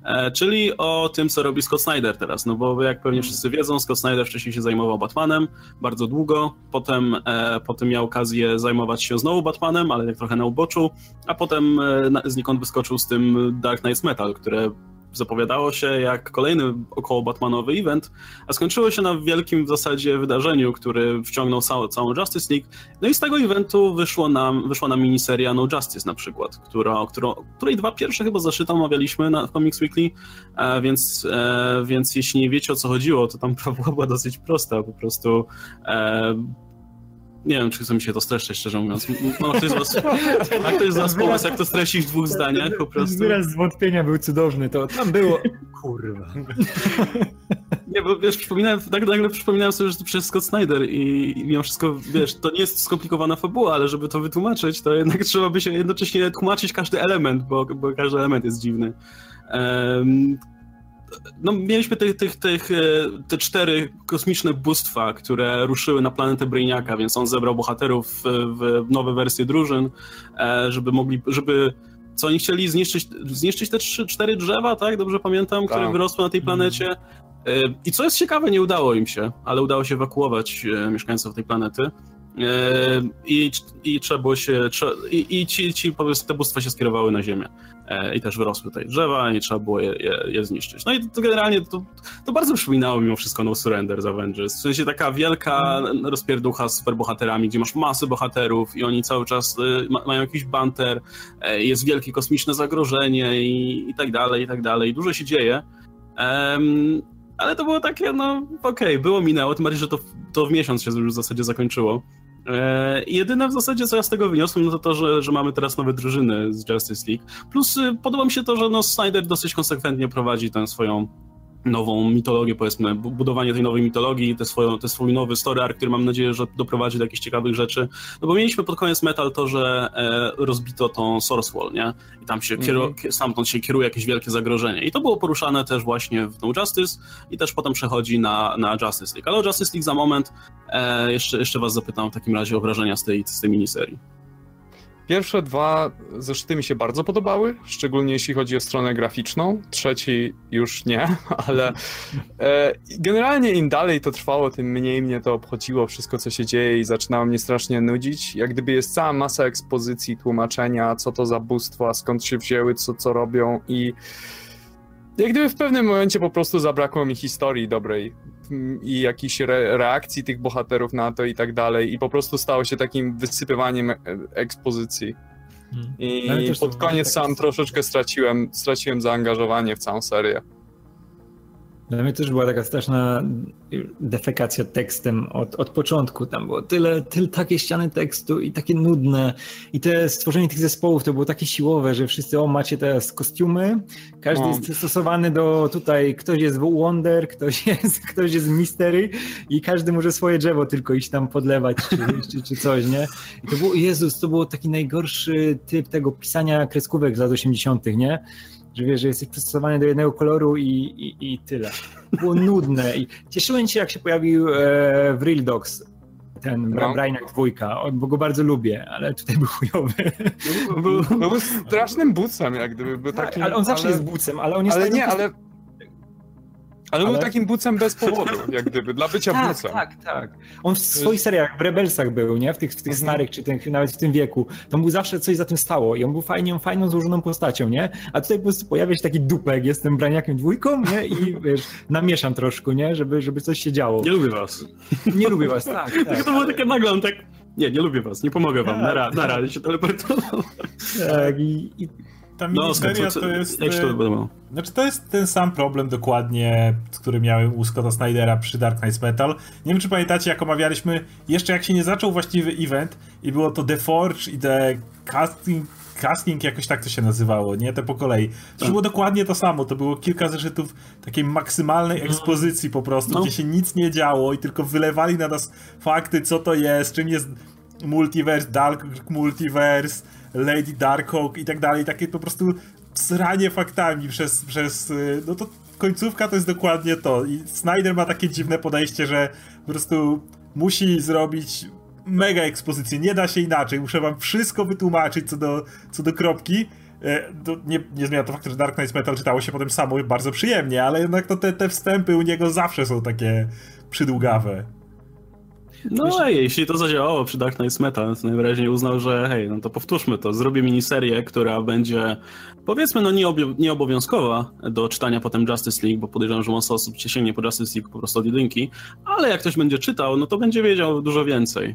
E, czyli o tym, co robi Scott Snyder teraz. No bo jak pewnie wszyscy wiedzą, Scott Snyder wcześniej się zajmował Batmanem bardzo długo, potem, e, potem miał okazję zajmować się znowu Batmanem, ale tak trochę na uboczu, a potem e, znikąd wyskoczył z tym Dark Knight Metal, które zapowiadało się jak kolejny około Batmanowy event, a skończyło się na wielkim w zasadzie wydarzeniu, który wciągnął całą, całą Justice League. No i z tego eventu wyszło nam, wyszła nam miniseria No Justice na przykład, która, która, której dwa pierwsze chyba zeszyty omawialiśmy na, w Comics Weekly, e, więc, e, więc jeśli nie wiecie o co chodziło, to tam była, dosyć prosta, po prostu e, nie wiem, czy chce mi się to streszczać, szczerze mówiąc. No, ktoś z was, a ktoś z was pomysł, jak to streścić w dwóch zdaniach po prostu? Wyraz zwątpienia był cudowny, to tam było... Kurwa. Nie, bo wiesz, przypominałem, tak nagle przypominałem sobie, że to przez Scott Snyder i, i mimo wszystko, wiesz, to nie jest skomplikowana fabuła, ale żeby to wytłumaczyć, to jednak trzeba by się jednocześnie tłumaczyć każdy element, bo, bo każdy element jest dziwny. Um, no, mieliśmy tych, tych, tych, e, te cztery kosmiczne bóstwa, które ruszyły na planetę Brainiaka, więc on zebrał bohaterów w, w nowe wersje drużyn, e, żeby mogli, żeby co oni chcieli zniszczyć, zniszczyć te trzy, cztery drzewa, tak? Dobrze pamiętam, które tak. wyrosły na tej planecie. E, I co jest ciekawe, nie udało im się, ale udało się ewakuować mieszkańców tej planety. I, i trzeba było się. I, i ci, ci po prostu te bóstwa się skierowały na Ziemię. E, I też wyrosły tutaj drzewa, i trzeba było je, je, je zniszczyć. No i to generalnie to, to, bardzo przypominało mimo wszystko No Surrender z Avengers. W sensie taka wielka rozpierducha z superbohaterami, gdzie masz masę bohaterów i oni cały czas y, ma, mają jakiś banter, y, jest wielkie kosmiczne zagrożenie i, i tak dalej, i tak dalej. Dużo się dzieje. Um, ale to było takie, no okej, okay, było minęło, tym bardziej, że to, to w miesiąc się już w zasadzie zakończyło. E, jedyne w zasadzie, co ja z tego wyniosłem, no to to, że, że mamy teraz nowe drużyny z Justice League. Plus y, podoba mi się to, że no, Snyder dosyć konsekwentnie prowadzi tę swoją nową mitologię, powiedzmy, budowanie tej nowej mitologii, te, swoją, te swój nowy story arc, który mam nadzieję, że doprowadzi do jakichś ciekawych rzeczy. No bo mieliśmy pod koniec Metal to, że e, rozbito tą Source Wall, nie? I tam się mm -hmm. stamtąd się kieruje jakieś wielkie zagrożenie. I to było poruszane też właśnie w No Justice i też potem przechodzi na, na Justice League. Ale o Justice League za moment e, jeszcze, jeszcze was zapytam w takim razie o wrażenia z tej, z tej miniserii. Pierwsze dwa zeszyty mi się bardzo podobały, szczególnie jeśli chodzi o stronę graficzną. Trzeci już nie, ale e, generalnie im dalej to trwało, tym mniej mnie to obchodziło wszystko, co się dzieje i zaczynało mnie strasznie nudzić. Jak gdyby jest cała masa ekspozycji, tłumaczenia, co to za bóstwa, skąd się wzięły, co, co robią i jak gdyby w pewnym momencie po prostu zabrakło mi historii dobrej i jakichś re reakcji tych bohaterów na to i tak dalej i po prostu stało się takim wysypywaniem e, ekspozycji. Hmm. I pod koniec tak sam troszeczkę straciłem, straciłem zaangażowanie w całą serię. Dla mnie też była taka straszna defekacja tekstem od, od początku. Tam było tyle, tyle, takie ściany tekstu i takie nudne. I te stworzenie tych zespołów to było takie siłowe, że wszyscy, o macie teraz kostiumy, każdy no. jest przystosowany do tutaj, ktoś jest Wonder, ktoś jest, ktoś jest Mystery i każdy może swoje drzewo tylko iść tam podlewać czy, czy, czy coś, nie? I to było, Jezus, to było taki najgorszy typ tego pisania kreskówek z lat 80., nie? Że wiesz, że jesteś przystosowany do jednego koloru i, i, i tyle. Było nudne i cieszyłem się, jak się pojawił e, w Real Dogs ten no. Brainiac dwójka, bo go bardzo lubię, ale tutaj był chujowy. Był, był, był strasznym bucem, jak gdyby. Był tak, ale on zawsze ale... jest bucem, ale on jest... Ale nie, ale ale, ale był takim bucem bez powodu, jak gdyby, dla bycia tak, bucem. Tak, tak, On w swoich seriach, w Rebelsach był, nie? W tych, w tych mhm. starych, czy tych, nawet w tym wieku. To mu zawsze coś za tym stało i on był fajnie, fajną, złożoną postacią, nie? A tutaj po prostu pojawia się taki dupek, jestem braniakiem dwójką, nie? I wiesz, namieszam troszkę, nie? Żeby, żeby coś się działo. Nie lubię was. Nie lubię was, tak. tak to było takie nagle, on tak... Nie, nie lubię was, nie pomogę wam, na, ra, na razie się teleportował. Tak, i, i ta no, miniseria no, to jest... Jak to e, znaczy to jest ten sam problem dokładnie, który miałem u Scotta Snydera przy Dark Knight Metal. Nie wiem, czy pamiętacie, jak omawialiśmy, jeszcze jak się nie zaczął właściwy event i było to The Forge i The Casting casting jakoś tak to się nazywało, nie? Te po kolei. To tak. było dokładnie to samo, to było kilka zeszytów takiej maksymalnej mhm. ekspozycji po prostu, no. gdzie się nic nie działo i tylko wylewali na nas fakty, co to jest, czym jest multiverse, Dark Multiverse, Lady Darkhawk i tak dalej, takie po prostu sranie faktami przez, przez y, no to końcówka to jest dokładnie to. I Snyder ma takie dziwne podejście, że po prostu musi zrobić mega ekspozycję, nie da się inaczej, muszę wam wszystko wytłumaczyć co do, co do kropki, e, nie, nie zmienia to faktu, że Dark Knight Metal czytało się potem samo bardzo przyjemnie, ale jednak to te, te wstępy u niego zawsze są takie przydługawe. No a jeśli to zadziałało przy Dark Knight Metal, to najwyraźniej uznał, że hej, no to powtórzmy to, zrobię miniserię, która będzie powiedzmy no nieobowiązkowa do czytania potem Justice League, bo podejrzewam, że masa osób się sięgnie po Justice League po prostu od jedynki, ale jak ktoś będzie czytał, no to będzie wiedział dużo więcej.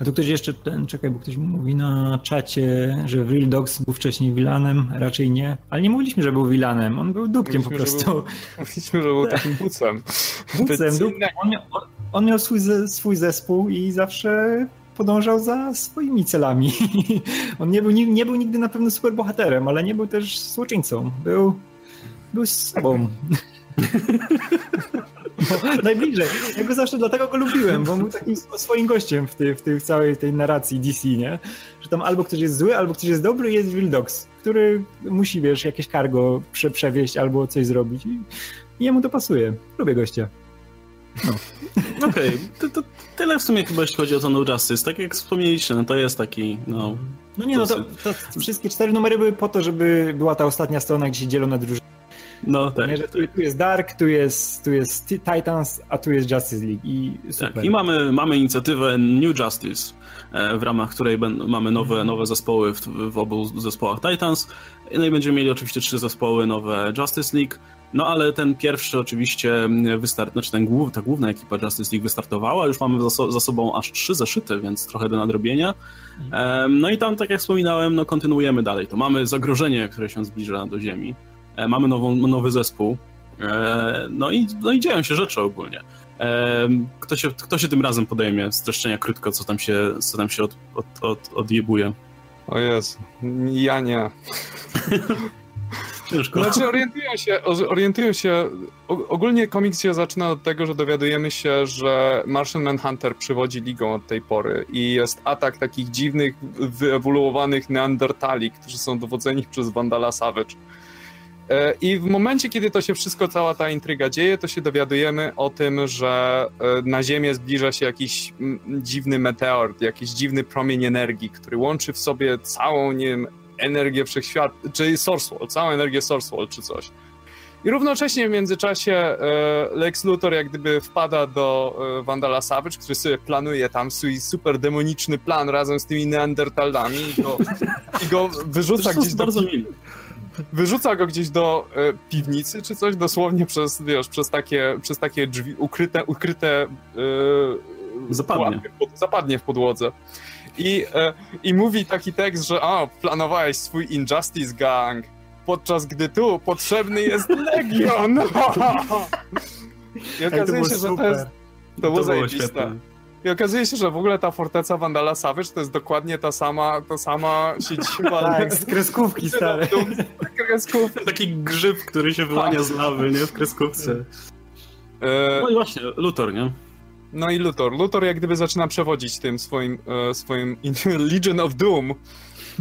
A tu ktoś jeszcze, ten, czekaj, bo ktoś mówi na czacie, że Real Dogs był wcześniej vilanem, raczej nie. Ale nie mówiliśmy, że był vilanem, on był dupkiem mówiliśmy, po prostu. Że był, mówiliśmy, że był takim bucem. Bucem, on, miał, on miał swój, swój zespół i zawsze podążał za swoimi celami. On nie był, nie, nie był nigdy na pewno superbohaterem, ale nie był też złoczyńcą. Był, był sobą. Najbliżej. Ja go zawsze dlatego go lubiłem, bo był takim swoim gościem w tej, w tej całej tej narracji DC, nie? Że tam albo ktoś jest zły, albo ktoś jest dobry jest Wildox, który musi, wiesz, jakieś cargo prze, przewieźć albo coś zrobić i jemu to pasuje. Lubię gościa. No. Okej, okay. to, to, tyle w sumie chyba jeśli chodzi o to No Justice. Tak jak wspomnieliście, no to jest taki, no... No nie, no to, to wszystkie cztery numery były po to, żeby była ta ostatnia strona, gdzie się dzielą na drużyny no tak. Nie, że tu, tu, jest Dark, tu jest, tu jest Titans, a tu jest Justice League i super. Tak, i mamy, mamy inicjatywę New Justice, e, w ramach której mamy nowe, nowe zespoły w, w obu zespołach Titans. No i będziemy mieli oczywiście trzy zespoły nowe Justice League. No ale ten pierwszy oczywiście wystart, znaczy ten głów, ta główna ekipa Justice League wystartowała, już mamy za, za sobą aż trzy zeszyty, więc trochę do nadrobienia. Mhm. No i tam, tak jak wspominałem, no kontynuujemy dalej. To mamy zagrożenie, które się zbliża do Ziemi. E, mamy nową, nowy zespół, e, no i, no i dzieją się rzeczy ogólnie. Kto się, kto się tym razem podejmie streszczenia krótko, co tam się, co tam się od, od, od, odjebuje? O Jezu, ja nie. Ciężko. Znaczy orientują się, się, ogólnie komiks się zaczyna od tego, że dowiadujemy się, że Martian Manhunter przywodzi ligą od tej pory i jest atak takich dziwnych, wyewoluowanych neandertali, którzy są dowodzeni przez Vandala Savage E, I w momencie, kiedy to się wszystko, cała ta intryga dzieje, to się dowiadujemy o tym, że e, na Ziemię zbliża się jakiś dziwny meteor, jakiś dziwny promień energii, który łączy w sobie całą, nie wiem, energię wszechświata, czyli Sourcewall, całą energię Sourcewall czy coś. I równocześnie w międzyczasie e, Lex Luthor jak gdyby wpada do Vandala Savage, który sobie planuje tam swój super demoniczny plan razem z tymi Neandertalami i go, i go wyrzuca gdzieś do... Wyrzuca go gdzieś do e, piwnicy czy coś, dosłownie przez, wiesz, przez takie, przez takie drzwi ukryte, ukryte e, zapadnie. Zapadnie w podłodze. I, e, I mówi taki tekst, że a, planowałeś swój Injustice Gang podczas gdy tu potrzebny jest Legion. I okazuje się, że to jest... To było zajebiste. I okazuje się, że w ogóle ta forteca Vandala Savage to jest dokładnie ta sama, ta sama siedziba. tak, z kreskówki stare. Kreskówki. Taki grzyb, który się wyłania z lawy, nie? W kreskówce. E... No i właśnie, Luthor, nie? No i Luthor. Luthor jak gdyby zaczyna przewodzić tym swoim, e, swoim Legion of Doom.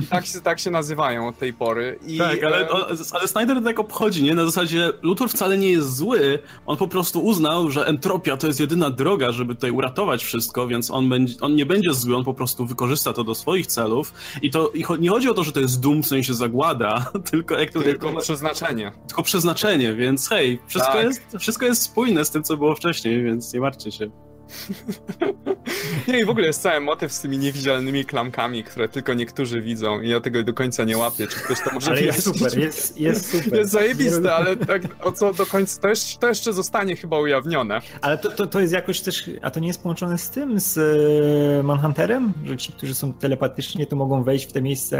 I tak się, tak się nazywają od tej pory. I, tak, ale, ale Snyder tak obchodzi, nie? Na zasadzie Luthor wcale nie jest zły, on po prostu uznał, że entropia to jest jedyna droga, żeby tutaj uratować wszystko, więc on, będzie, on nie będzie zły, on po prostu wykorzysta to do swoich celów i to i nie chodzi o to, że to jest dum w sensie zagłada, tylko jak to... Tylko przeznaczenie. Tylko przeznaczenie, więc hej, wszystko, tak. jest, wszystko jest spójne z tym, co było wcześniej, więc nie martwcie się. Nie, i w ogóle jest cały motyw z tymi niewidzialnymi klamkami, które tylko niektórzy widzą i ja tego do końca nie łapię, czy ktoś to może ale jest super, jest, jest super. Jest zajebiste, ale tak o co do końca, to jeszcze, to jeszcze zostanie chyba ujawnione. Ale to, to, to jest jakoś też, a to nie jest połączone z tym, z e, Manhunterem? Że ci, którzy są telepatycznie, to mogą wejść w te miejsca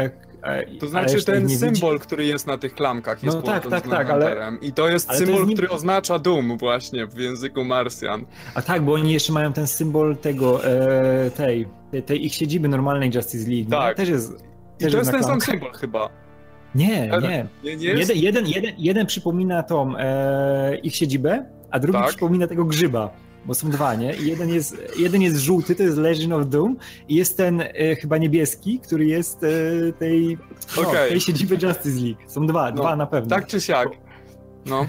to znaczy ten symbol, widzi... który jest na tych klamkach jest no, tak, tak, tak, ale... I to jest symbol, to jest który oznacza Doom właśnie w języku Marsjan. A tak, bo oni jeszcze mają ten symbol tego, e, tej, tej ich siedziby normalnej Justice League. Tak. Też jest, I to jest ten sam symbol chyba. Nie, nie. nie, nie jeden, jeden, jeden, jeden przypomina tą e, ich siedzibę, a drugi tak? przypomina tego grzyba bo są dwa, nie? I jeden jest, jeden jest żółty, to jest Legend of Doom i jest ten e, chyba niebieski, który jest e, tej, no, okay. tej siedziby Justice League. Są dwa, no, dwa na pewno. Tak czy siak. No.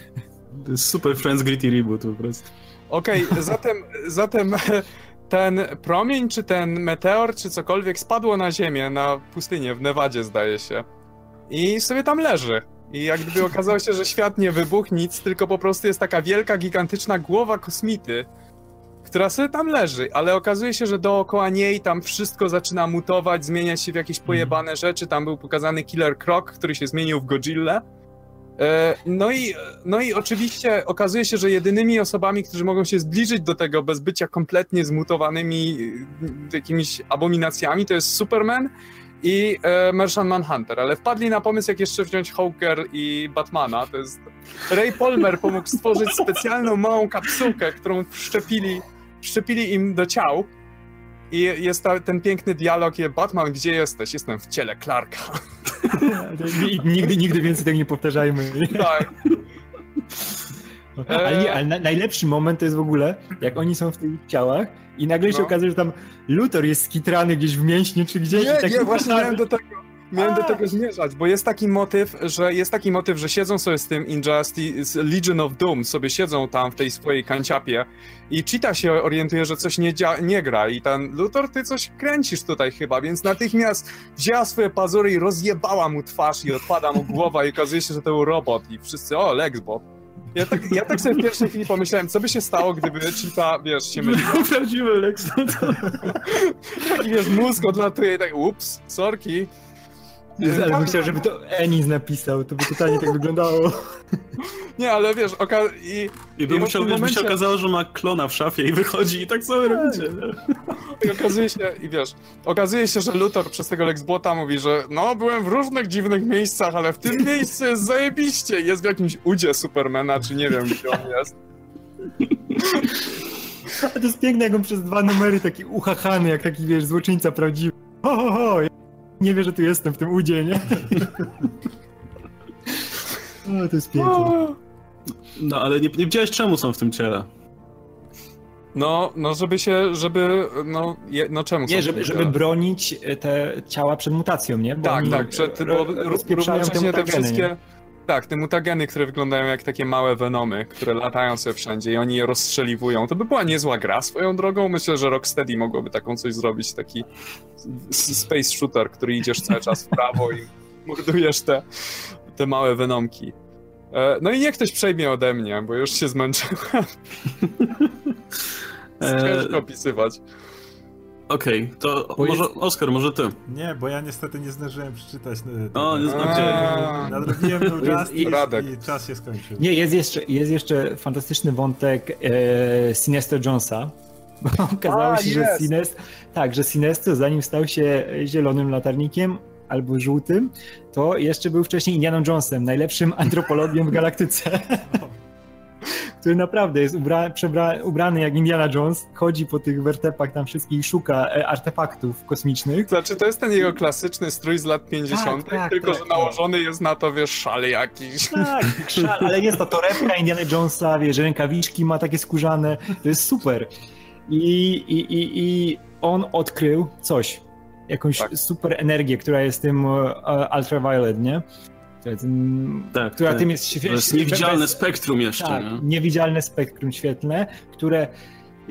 To jest super Friends Gritty Reboot po prostu. Okej, okay, zatem, zatem ten promień, czy ten meteor, czy cokolwiek spadło na ziemię, na pustynię w Nevadzie zdaje się. I sobie tam leży. I jak gdyby okazało się, że świat nie wybuchł, nic, tylko po prostu jest taka wielka, gigantyczna głowa kosmity, która sobie tam leży, ale okazuje się, że dookoła niej tam wszystko zaczyna mutować, zmieniać się w jakieś mhm. pojebane rzeczy. Tam był pokazany Killer Croc, który się zmienił w Godzilla. E, no i, no i oczywiście okazuje się, że jedynymi osobami, którzy mogą się zbliżyć do tego bez bycia kompletnie zmutowanymi e, jakimiś abominacjami, to jest Superman i e, Martian Manhunter, ale wpadli na pomysł, jak jeszcze wziąć Hawker i Batmana. To jest Ray Palmer pomógł stworzyć specjalną małą kapsułkę, którą wszczepili wszczepili im do ciał i jest ta, ten piękny dialog, Batman, gdzie jesteś? Jestem w ciele Clarka. nigdy, nigdy więcej tego nie powtarzajmy. Tak. Ale nie, ale na, najlepszy moment to jest w ogóle, jak oni są w tych ciałach i nagle no. się okazuje, że tam Luthor jest skitrany gdzieś w mięśnie czy gdzieś. Nie, nie, właśnie miałem do tego, miałem do tego zmierzać, bo jest taki motyw, że jest taki motyw, że siedzą sobie z tym Injustice, Legion of Doom, sobie siedzą tam w tej swojej kanciapie i Cheetah się orientuje, że coś nie, nie gra i ten Luthor, ty coś kręcisz tutaj chyba, więc natychmiast wzięła swoje pazury i rozjebała mu twarz i odpada mu głowa i okazuje się, że to był robot i wszyscy, o, Lexbot. Ja tak, ja tak sobie w pierwszej chwili pomyślałem, co by się stało, gdyby Cheetah, wiesz, się mylił. Prawdziwy Lex. I wiesz, mózg odlatuje i tak, ups, sorki. Ale bym chciał, żeby to Enis napisał, to by totalnie tak wyglądało. Nie, ale wiesz, oka i... I by, musiał, momencie... by się okazało, że ma klona w szafie i wychodzi i tak sobie robicie. I okazuje się, i wiesz, okazuje się, że Luthor przez tego Lexbota mówi, że no, byłem w różnych dziwnych miejscach, ale w tym miejscu jest zajebiście. Jest w jakimś udzie Supermana, czy nie wiem, gdzie on jest. A to jest piękne, jak on przez dwa numery taki uchachany, jak taki, wiesz, złoczyńca prawdziwy. Ho, ho, ho nie wie, że tu jestem w tym udzie, nie? O, to jest piękne. No, ale nie, nie wiedziałeś, czemu są w tym ciele. No, no żeby się, żeby, no, je, no czemu Nie, żeby, żeby bronić te ciała przed mutacją, nie? Bo tak, tak, przed, bo równocześnie te wszystkie... Nie? Tak, te mutageny, które wyglądają jak takie małe venomy, które latają sobie wszędzie i oni je rozstrzeliwują. To by była niezła gra swoją drogą. Myślę, że Rocksteady mogłoby taką coś zrobić, taki space shooter, który idziesz cały czas w prawo i mordujesz te, te małe venomki. E, no i niech ktoś przejmie ode mnie, bo już się zmęczyłem. Ciężko opisywać. Okej, okay, to bo może jest... Oskar, może ty. Nie, bo ja niestety nie zdążyłem przeczytać. O, nie zdążyłem. Nadrobiłem do Justice i czas się skończył. Nie, jest jeszcze, jest jeszcze fantastyczny wątek e, Sinester Jonesa. Bo okazało A, się, że Sinestro, tak, że Sinestro zanim stał się zielonym latarnikiem, albo żółtym, to jeszcze był wcześniej Indianą Jonesem, najlepszym antropologiem w galaktyce. który naprawdę jest ubra, przebra, ubrany jak Indiana Jones, chodzi po tych wertepach tam wszystkich i szuka e, artefaktów kosmicznych. Znaczy, to jest ten jego klasyczny strój z lat 50., tak, tak, tylko tak, że nałożony jest na to, wiesz, szal jakiś. Tak, szal, ale jest to torebka Indiana Jonesa, wiesz, rękawiczki ma takie skórzane, to jest super. I, i, i, i on odkrył coś, jakąś tak. super energię, która jest tym uh, ultraviolet, nie? Tak, która tak. tym jest świetlne. To jest niewidzialne spektrum jeszcze. Tak, nie? niewidzialne spektrum świetlne, które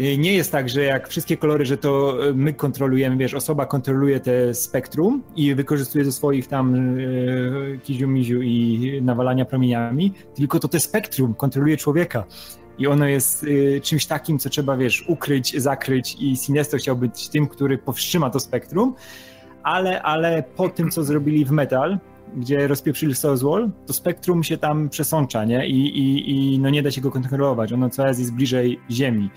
y, nie jest tak, że jak wszystkie kolory, że to my kontrolujemy, wiesz, osoba kontroluje te spektrum i wykorzystuje ze swoich tam yy, kiziu-miziu i nawalania promieniami, tylko to te spektrum kontroluje człowieka. I ono jest y, czymś takim, co trzeba, wiesz, ukryć, zakryć i Sinestro chciał być tym, który powstrzyma to spektrum, ale, ale po tym, co zrobili w Metal, gdzie rozpieprzyli Soulswall, to spektrum się tam przesącza, nie? I, i, i no nie da się go kontrolować, ono coraz jest bliżej Ziemi.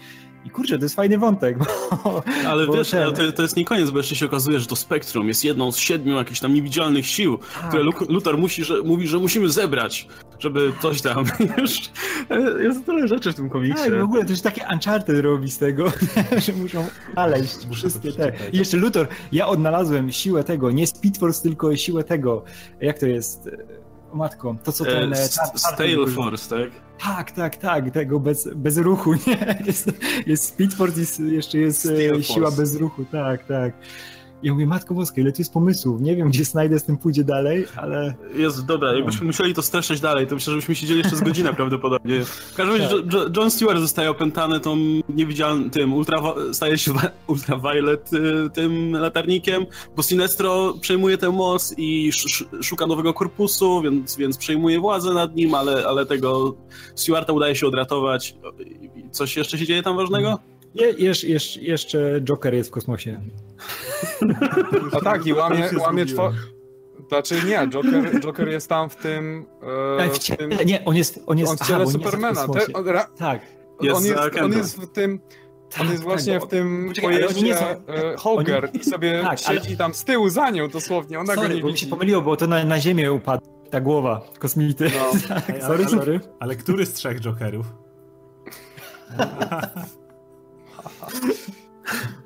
I kurczę, to jest fajny wątek. Bo, ale bo wiesz, ten... to, to, jest nie koniec, bo jeszcze się okazuje, że to spektrum jest jedną z siedmiu jakichś tam niewidzialnych sił, tak. które Luthor musi, że, mówi, że musimy zebrać, żeby coś tam. Już, jest tyle rzeczy w tym komiksie. Tak, w ogóle też takie Uncharted robi z tego, że muszą znaleźć wszystkie te. I jeszcze Luthor, ja odnalazłem siłę tego, nie Speed Force, tylko siłę tego. Jak to jest? Matko, to co ten... E, Stale Force, tak? Tak, tak, tak, tego bez, bez ruchu, nie? Jest, jest Speed Force, jest, jeszcze jest e, siła bez ruchu, tak, tak. Ja mówię, Matko Boska, ile tu jest pomysłów. Nie wiem, gdzie Snyder z tym pójdzie dalej, ale... Jest, dobra, jakbyśmy no. musieli to streszczać dalej, to myślę, że byśmy siedzieli jeszcze z godzinę prawdopodobnie. W każdym razie tak. John Stewart zostaje opętany tą niewidzialnym, tym, ultra, staje się ultraviolet y, tym latarnikiem, bo Sinestro przejmuje tę moc i szuka nowego korpusu, więc, więc przejmuje władzę nad nim, ale, ale tego Stewarta udaje się odratować. Coś jeszcze się dzieje tam ważnego? Je, jesz, jesz, jeszcze Joker jest w kosmosie. A tak, i łamie, łamie czwo... Znaczy nie, Joker, Joker jest tam w tym... E, w, tym... Nie, on jest, on jest on w ciele aha, Supermana. Te, on, ra... Tak. Jest on, jest, on jest w tym... Tak, on jest tak, właśnie tak, w tym poczekaj, pojeździe są, e, Hoger oni, i sobie tak, siedzi ale... tam z tyłu za nią dosłownie, ona sorry, go nie bo mi się pomyliło, bo to na, na ziemię upadł ta głowa kosmity. No. tak, sorry, ale, sorry. Ale który z trzech Jokerów?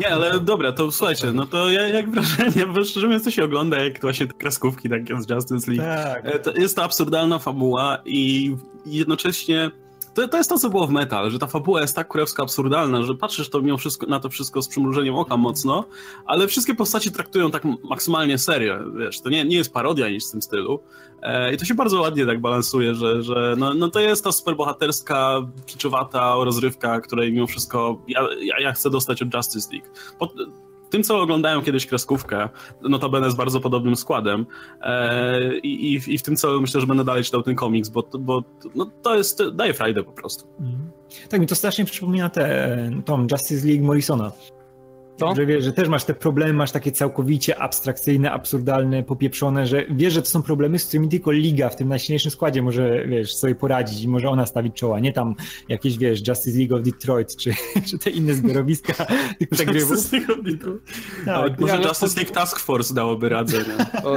Nie, ale dobra, to słuchajcie, no to ja, jak wrażenie, bo szczerze mówiąc to się ogląda jak właśnie te kreskówki takie z Justice League. Tak. E, to jest to absurdalna fabuła i jednocześnie to, to jest to, co było w Metal, że ta fabuła jest tak kurewsko absurdalna, że patrzysz to mimo wszystko, na to wszystko z przymrużeniem oka mocno, ale wszystkie postaci traktują tak maksymalnie serio, wiesz, to nie, nie jest parodia nic w tym stylu e, i to się bardzo ładnie tak balansuje, że, że no, no to jest ta superbohaterska, kiczowata rozrywka, której mimo wszystko ja, ja, ja chcę dostać od Justice League. Pod, tym, co oglądają kiedyś kreskówkę, notabene z bardzo podobnym składem e, i, i, w tym, co myślę, że będę dalej czytał ten komiks, bo, bo no, to jest, daje frajdę po prostu. Mhm. Tak, mi to strasznie przypomina tę tą Justice League Morrisona. To? Że wiesz, że też masz te problemy, masz takie całkowicie abstrakcyjne, absurdalne, popieprzone, że wiesz, że to są problemy, z którymi tylko liga w tym najsilniejszym składzie może, wiesz, sobie poradzić i może ona stawić czoła, nie tam jakieś, wiesz, Justice League of Detroit, czy, czy te inne zbiorowiska tych przegrywów. Justice League of Detroit. Tak, może ja, Justice League Task Force dałoby radę. O,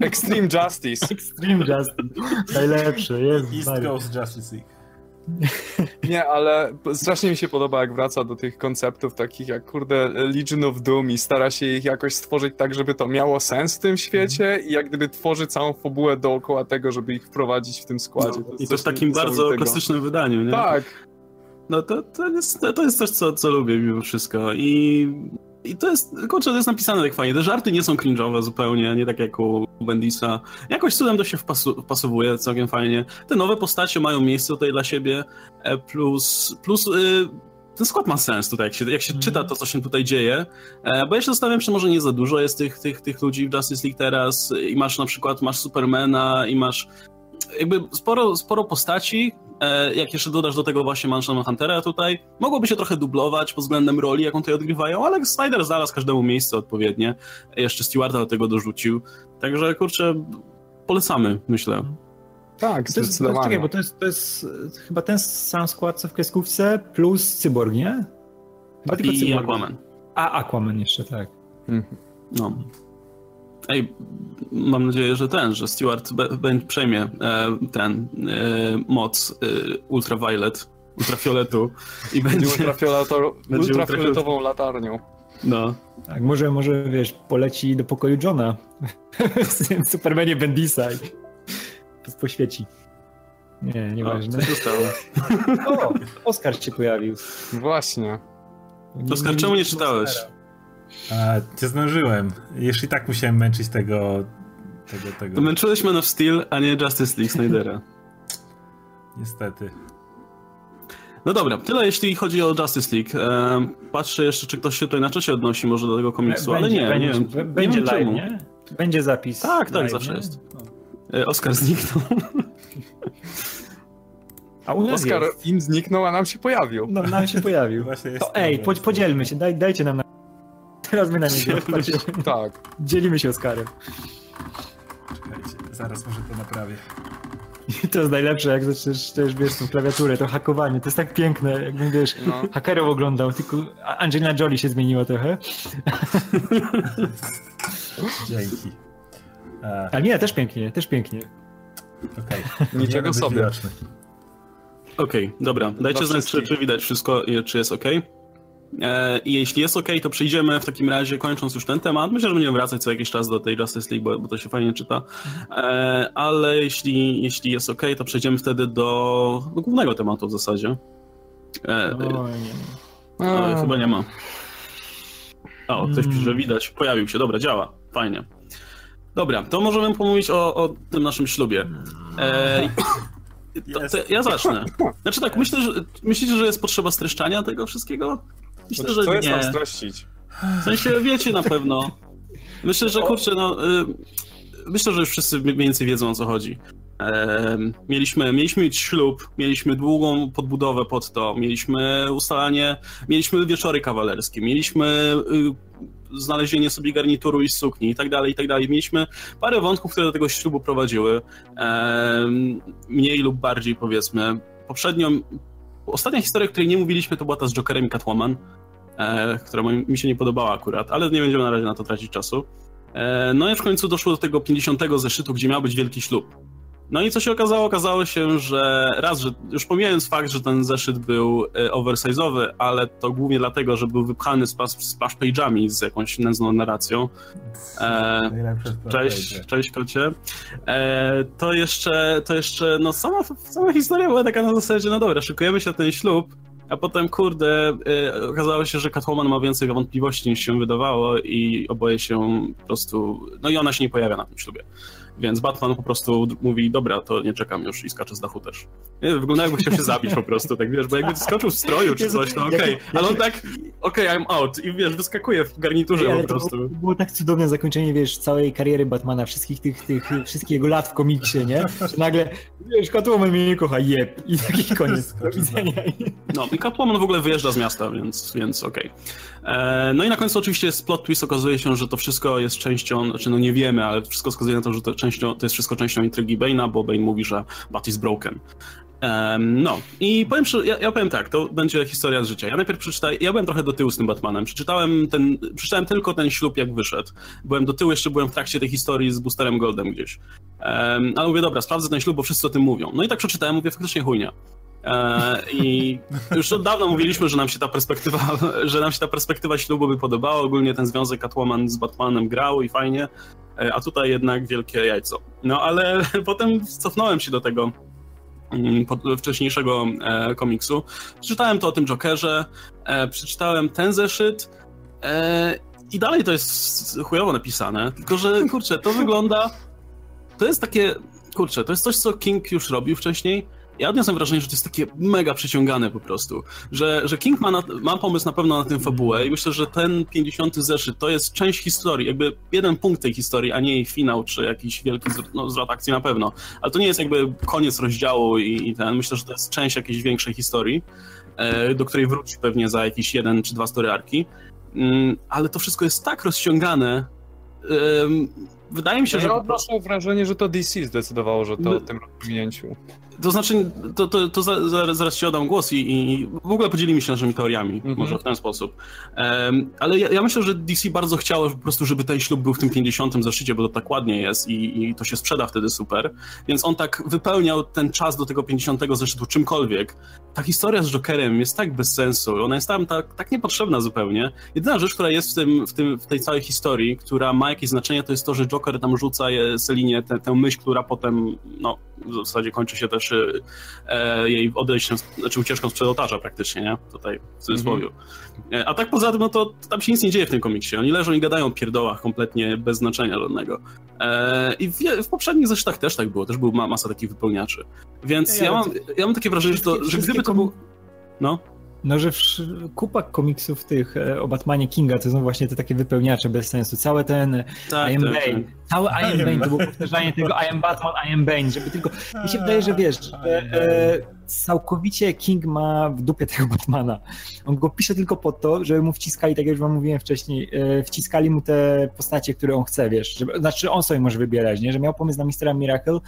Extreme Justice. Extreme Justice. Najlepsze, jest. East Coast Justice League. Nie, ale strasznie mi się podoba, jak wraca do tych konceptów takich jak, kurde, Legion of Doom i stara się ich jakoś stworzyć tak, żeby to miało sens w tym świecie i jak gdyby tworzy całą fabułę dookoła tego, żeby ich wprowadzić w tym składzie. No, to I to w takim bardzo klasycznym wydaniu, nie? Tak. No to, to, jest, to jest coś, co, co lubię mimo wszystko i i to jest, kurczę, to jest napisane tak fajnie. Te żarty nie są cringe'owe zupełnie, nie tak jak u Bendisa. Jakoś cudem to się wpasu, wpasowuje całkiem fajnie. Te nowe postacie mają miejsce tutaj dla siebie, e, plus, plus yy, ten skład ma sens tutaj, jak się, jak się mm. czyta to, co się tutaj dzieje, e, bo ja się zastanawiam, czy może nie za dużo jest tych, tych, tych ludzi w Justice League teraz i masz na przykład, masz Supermana i masz jakby sporo, sporo postaci, jak jeszcze dodasz do tego właśnie Mansion Huntera tutaj, mogłoby się trochę dublować pod względem roli, jaką tutaj odgrywają, ale Snyder znalazł każdemu miejsce odpowiednie. Jeszcze Stewarta do tego dorzucił. Także kurczę, polecamy, myślę. Tak, zdecydowanie. To jest, bo to jest, to jest chyba ten sam skład co w kreskówce plus Cyborg, nie? Chyba I Aquaman. A, Aquaman jeszcze, tak. Mhm. No. Ej, mam nadzieję, że ten, że Stewart be, przejmie e, ten e, moc e, ultraviolet, ultrafioletu i będzie... Ultrafioleto, będzie ultrafioletową latarnią. No. Tak, może, może, wiesz, poleci do pokoju Johna w Supermanie Bendisa i poświeci. Nie, nieważne. O, co się stało? o, Oskar się pojawił. Właśnie. Oskar, czemu nie czytałeś? A, nie zdążyłem. Jeszcze i tak musiałem męczyć tego... tego, tego. To męczyłeś Man of Steel, a nie Justice League Snydera. Niestety. No dobra, tyle jeśli chodzi o Justice League. E, patrzę jeszcze, czy ktoś się tutaj na czasie odnosi może do tego komiksu, będzie, ale nie, będzie, nie wiem. Będzie nie wiem live, czemu. nie? Będzie zapis. Tak, tak, live, zawsze nie? jest. E, Oskar zniknął. A u nas Oskar, jest. im zniknął, a nam się pojawił. No, nam się pojawił. Właśnie To ej, po, podzielmy się, daj, dajcie nam na... Teraz my na niego. Tak. Dzielimy się Oskarem. Czekajcie, zaraz może to naprawię. I to jest najlepsze, jak zaczniesz też, wiesz, tą klawiaturę, to hakowanie, to jest tak piękne, jakbym, wiesz, No. hakerów oglądał, tylko Angelina Jolie się zmieniła trochę. Dzięki. E, Ale nie, też pięknie, też pięknie. Okej. Niczego Nie być sobie. Okej, dobra. Dajcie znać, czy, czy widać wszystko, i czy jest ok. E, I jeśli jest ok, to przejdziemy w takim razie, kończąc już ten temat. Myślę, że będziemy wracać co jakiś czas do tej Justice League, bo, bo to się fajnie czyta. E, ale jeśli, jeśli jest ok, to przejdziemy wtedy do, do głównego tematu w zasadzie. E, O, nie. ale chyba nie ma. O, ktoś pisze, że widać. Pojawił się, dobra, działa. Fajnie. Dobra, to możemy pomówić o, o tym naszym ślubie. E, to, to ja zacznę. Znaczy tak, myślę, że myślicie, że jest potrzeba streszczania tego wszystkiego? Myślę, Znaczy, że co jest nie. streścić? W sensie wiecie na pewno. Myślę, że kurczę, no. Y, myślę, że już wszyscy mniej więcej wiedzą o co chodzi. Mieliśmy, mieliśmy mieć ślub, mieliśmy długą podbudowę pod to, mieliśmy ustalanie, mieliśmy wieczory kawalerskie, mieliśmy y, znalezienie sobie garnituru i sukni i tak dalej, i tak dalej. Mieliśmy parę wątków, które do tego ślubu prowadziły. Mniej lub bardziej powiedzmy. Poprzednią, ostatnia historia, o której nie mówiliśmy, to była ta z Jokerem i Catwoman e, która mi się nie podobała akurat, ale nie będziemy na razie na to tracić czasu. E, no i w końcu doszło do tego 50 zeszytu, gdzie miał być wielki ślub. No i co się okazało? Okazało się, że raz, że już pomijając fakt, że ten zeszyt był e, oversize'owy, ale to głównie dlatego, że był wypchany splash, page'ami z jakąś nędzną narracją. E, Cześć, cześć kocie. E, to jeszcze, to jeszcze, no sama, sama historia była taka na zasadzie, no dobra, szykujemy się na ten ślub, a potem, kurde, e, okazało się, że Catwoman ma więcej wątpliwości niż się wydawało i oboje się po prostu, no i ona się nie pojawia na tym ślubie. Więc Batman po prostu mówi, dobra, to nie czekam już i skacze z dachu też. Nie, wygląda jakby chciał się zabić po prostu, tak wiesz, bo jakby skoczył w stroju czy coś, to jak- okej, jak- ale on tak, okej, I'm out i wiesz, wyskakuje w garniturze Ej, po to prostu. było, było tak cudowne zakończenie, wiesz, całej kariery Batmana, wszystkich tych, tych wszystkich jego lat w komiksie, nie? Że nagle, wiesz, Catwoman mnie nie kocha, jeb. I taki koniec. Do widzenia. No i Catwoman w ogóle wyjeżdża z miasta, więc, więc okej. E, No i na końcu oczywiście jest plot twist, okazuje się, że to wszystko jest częścią, znaczy no nie wiemy, ale wszystko wskazuje na to, że to, częścią, to jest wszystko częścią intrygi Bane'a, bo Bane mówi, że Bat is broken. No i powiem, ja, ja powiem tak, to będzie historia z życia. Ja najpierw przeczytałem, ja byłem trochę do tyłu z tym Batmanem. Przeczytałem ten, przeczytałem tylko ten ślub, jak wyszedł. Byłem do tyłu, jeszcze byłem w trakcie tej historii z Boosterem Goldem gdzieś. Ale mówię, dobra, sprawdzę ten ślub, bo wszyscy o tym mówią. No i tak przeczytałem, mówię, faktycznie chujnia. E, I już od dawna mówiliśmy, że nam się ta perspektywa, że nam się ta perspektywa ślubu by podobała. Ogólnie ten związek Catwoman z Batmanem grał i fajnie, a tutaj jednak wielkie jajco. No ale potem cofnąłem się do tego mm, wcześniejszego e, komiksu. Przeczytałem to o tym Jokerze, e, przeczytałem ten zeszyt e, i dalej to jest chujowo napisane, tylko że kurczę, to wygląda, to jest takie, kurczę, to jest coś, co King już robił wcześniej. Ja odniosłem wrażenie, że to jest takie mega przyciągane po prostu, że, że King ma, na, ma pomysł na pewno na tę fabułę i myślę, że ten 50 zeszyt to jest część historii, jakby jeden punkt tej historii, a nie jej finał, czy jakiś wielki no, zwrot akcji na pewno. Ale to nie jest jakby koniec rozdziału i, i ten, myślę, że to jest część jakiejś większej historii, e, do której wróci pewnie za jakiś jeden czy dwa story arki. Mm, ale to wszystko jest tak rozciągane, wydaje mi się, Ja że... odnoszę wrażenie, że to DC zdecydowało, że to o tym rozwinięciu. To znaczy, to, to, to za, za, zaraz ci oddam głos i, i w ogóle podzielimy się naszymi teoriami, Mhm. może w ten sposób. Em, ale ja, ja myślę, że DC bardzo chciało po prostu, żeby ten ślub był w tym 50. zeszycie, bo to tak ładnie jest i, i to się sprzeda wtedy super. Więc on tak wypełniał ten czas do tego 50. zeszytu czymkolwiek. Ta historia z Jokerem jest tak bez sensu, ona jest tam tak, tak niepotrzebna zupełnie. Jedyna rzecz, która jest w, tym, w, tym, w tej całej historii, która ma jakieś znaczenie, to jest to, że Joker tam rzuca Selinie tę, tę myśl, która potem, no, w zasadzie kończy się też e, jej odejściem, znaczy ucieczką sprzed ołtarza praktycznie, nie? Tutaj w cudzysłowie. E, A tak poza tym, no to tam się nic nie dzieje w tym komiksie. Oni leżą i gadają o pierdołach kompletnie bez znaczenia żadnego. E, I w, w poprzednich zeszytach też tak było, też była ma, masa takich wypełniaczy. Więc Ja, ja, mam, ja mam takie wrażenie, że, to, że gdyby to był... No, No, że wsz- kupa komiksów tych e, o Batmanie Kinga to są właśnie te takie wypełniacze bez sensu. Całe ten tak, I am tak, Bane. tak. Am I am Bane to było powtarzanie tego I am Batman, I am Bane, żeby tylko... Mi się wydaje, że wiesz, że e, całkowicie King ma w dupie tego Batmana. On go pisze tylko po to, żeby mu wciskali, tak jak już wam mówiłem wcześniej, e, wciskali mu te postacie, które on chce, wiesz. Żeby, znaczy on sobie może wybierać, nie? Że miał pomysł na Mistera Miracle,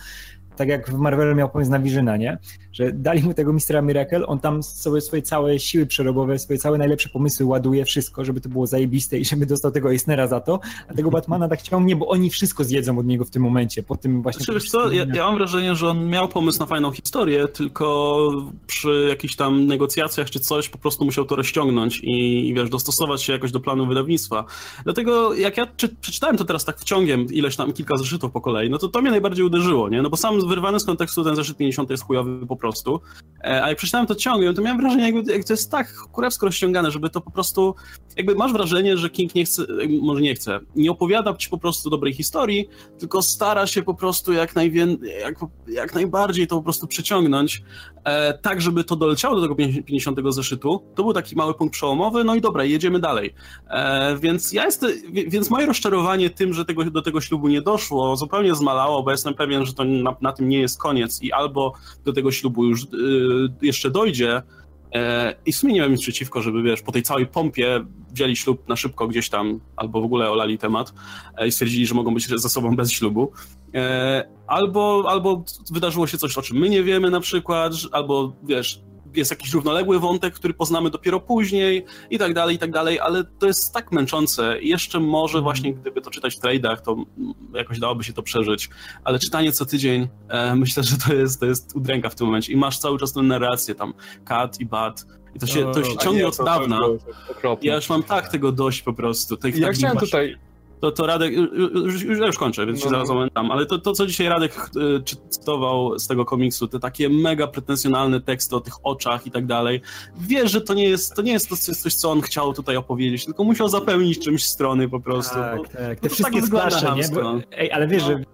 tak jak w Marvelu miał pomysł na Vizyna, nie? Że dali mu tego Mistera Miracle, on tam sobie swoje całe siły przerobowe, swoje całe najlepsze pomysły ładuje, wszystko, żeby to było zajebiste i żeby dostał tego Eisnera za to, a tego Batmana tak ciągnie, bo oni wszystko zjedzą od niego w tym momencie, po tym właśnie... Znaczy, wiesz co, ja, ja mam wrażenie, że on miał pomysł na fajną historię, tylko przy jakichś tam negocjacjach czy coś po prostu musiał to rozciągnąć i, i wiesz, dostosować się jakoś do planu wydawnictwa. Dlatego jak ja czy, przeczytałem to teraz tak wciągiem, ileś tam, kilka zeszytów po kolei, no to to mnie najbardziej uderzyło, nie? No bo sam wyrwany z kontekstu ten zeszyt 50 jest chujowy po prostu, E, a jak przeczytałem to ciągiem, to miałem wrażenie, jakby, jak to jest tak kurewsko rozciągane, żeby to po prostu, jakby masz wrażenie, że King nie chce, e, może nie chce, nie opowiada ci po prostu dobrej historii, tylko stara się po prostu jak, najwię, jak, jak najbardziej to po prostu przyciągnąć, e, tak żeby to doleciało do tego 50 zeszytu. To był taki mały punkt przełomowy, no i dobra, jedziemy dalej. E, więc ja jestem, więc moje rozczarowanie tym, że tego, do tego ślubu nie doszło, zupełnie zmalało, bo jestem pewien, że to na, na tym nie jest koniec i albo do tego ślubu już y, jeszcze dojdzie, E, I w sumie nie mam nic przeciwko, żeby wiesz, po tej całej pompie wzięli ślub na szybko gdzieś tam, albo w ogóle olali temat e, i stwierdzili, że mogą być ze sobą bez ślubu. E, Albo, albo wydarzyło się coś, o czym my nie wiemy na przykład, albo wiesz, jest jakiś równoległy wątek, który poznamy dopiero później i tak dalej, i tak dalej, ale to jest tak męczące. I jeszcze może właśnie gdyby to czytać w tradeach, to jakoś dałoby się to przeżyć, ale czytanie co tydzień, e, myślę, że to jest, to jest udręka w tym momencie. I masz cały czas tę narrację tam, kat i bat. I to się, to się A ciągnie nie, od dawna. Ja już mam tak tego dość po prostu. Tych Ja chciałem tutaj To, to Radek, już, już, już kończę, więc się No. zaraz pamiętam, ale to, to, co dzisiaj Radek y, czy- cytował z tego komiksu, te takie mega pretensjonalne teksty o tych oczach i tak dalej, wiesz, że to nie jest, to nie jest to coś, co on chciał tutaj opowiedzieć, tylko musiał zapełnić czymś strony po prostu. Tak, bo- tak. no Te to wszystkie tak splasze, nie? Bo, ej, ale wiesz, No. że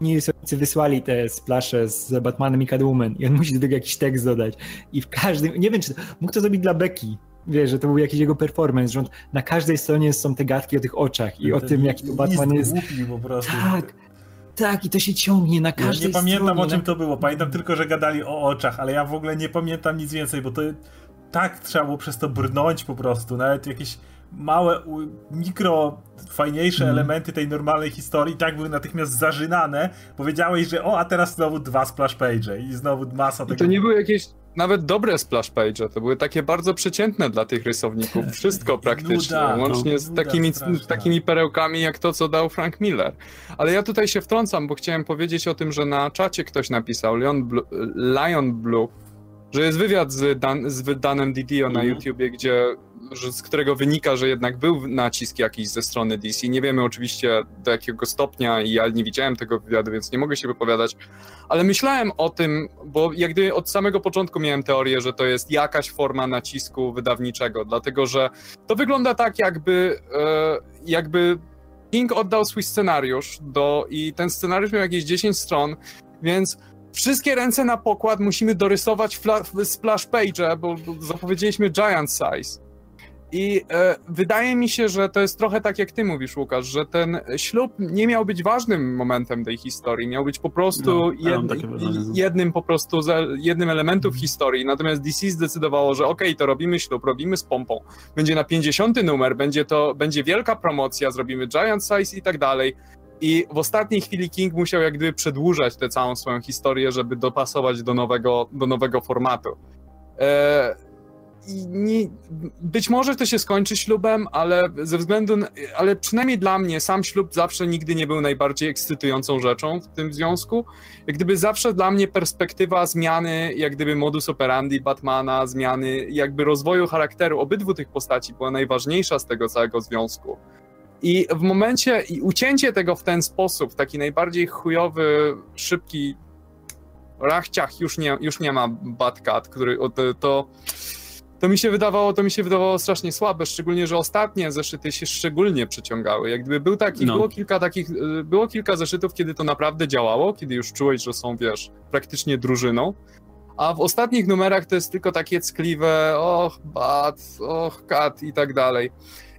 Nilsonicy wysłali te splasze z Batmanem i Catwoman i on musi do tego jakiś tekst dodać. I w każdym, nie wiem, czy to, mógł to zrobić dla Becky. Wiesz, że to był jakiś jego performance, że on, na każdej stronie są te gadki o tych oczach i o tym, jaki to Batman jest. głupi po prostu. Tak, tak, i to się ciągnie na Ja każdej nie pamiętam stronie. o czym na... to było. Pamiętam tylko, że gadali o oczach, ale ja w ogóle nie pamiętam nic więcej, bo to tak trzeba było przez to brnąć po prostu. Nawet jakieś małe, mikro, fajniejsze Mhm. elementy tej normalnej historii tak były natychmiast zażynane. Powiedziałeś, że o, a teraz znowu dwa splash page i znowu masa I tego. to nie były jakieś nawet dobre splash page, to były takie bardzo przeciętne dla tych rysowników. Wszystko praktycznie, Nuda, łącznie no. z takimi, straszna. takimi perełkami jak to, co dał Frank Miller. Ale ja tutaj się wtrącam, bo chciałem powiedzieć o tym, że na czacie ktoś napisał, Leon, Blu, Lion Blue, że jest wywiad z, Dan, z Danem Didio na Mhm. YouTubie, gdzie, że, z którego wynika, że jednak był nacisk jakiś ze strony DC. Nie wiemy oczywiście do jakiego stopnia i ja nie widziałem tego wywiadu, więc nie mogę się wypowiadać, ale myślałem o tym, bo jak gdyby od samego początku miałem teorię, że to jest jakaś forma nacisku wydawniczego, dlatego że to wygląda tak, jakby, e, jakby King oddał swój scenariusz do, i ten scenariusz miał jakieś 10 stron, więc wszystkie ręce na pokład musimy dorysować splash page, bo, bo zapowiedzieliśmy giant size. I e, wydaje mi się, że to jest trochę tak, jak ty mówisz, Łukasz, że ten ślub nie miał być ważnym momentem tej historii, miał być po prostu No, jed, jednym po prostu jednym elementów historii, natomiast DC zdecydowało, że okej, to robimy ślub, robimy z pompą, będzie na 50 numer, będzie to, będzie wielka promocja, zrobimy giant size i tak dalej. I w ostatniej chwili King musiał jak gdyby przedłużać tę całą swoją historię, żeby dopasować do nowego, do nowego formatu. E, nie, być może to się skończy ślubem, ale ze względu, na, ale przynajmniej dla mnie sam ślub zawsze nigdy nie był najbardziej ekscytującą rzeczą w tym związku. Jak gdyby zawsze dla mnie perspektywa zmiany, jak gdyby modus operandi Batmana, zmiany jakby rozwoju charakteru obydwu tych postaci była najważniejsza z tego całego związku. I w momencie, i ucięcie tego w ten sposób, taki najbardziej chujowy, szybki rachciach już nie, już nie ma Batcat, który to, to mi się wydawało, to mi się wydawało strasznie słabe, szczególnie, że ostatnie zeszyty się szczególnie przeciągały. Jak gdyby był taki, no. było kilka takich, y, było kilka zeszytów, kiedy to naprawdę działało, kiedy już czułeś, że są, wiesz, praktycznie drużyną. A w ostatnich numerach to jest tylko takie ckliwe, och, bat, och, kat i tak dalej.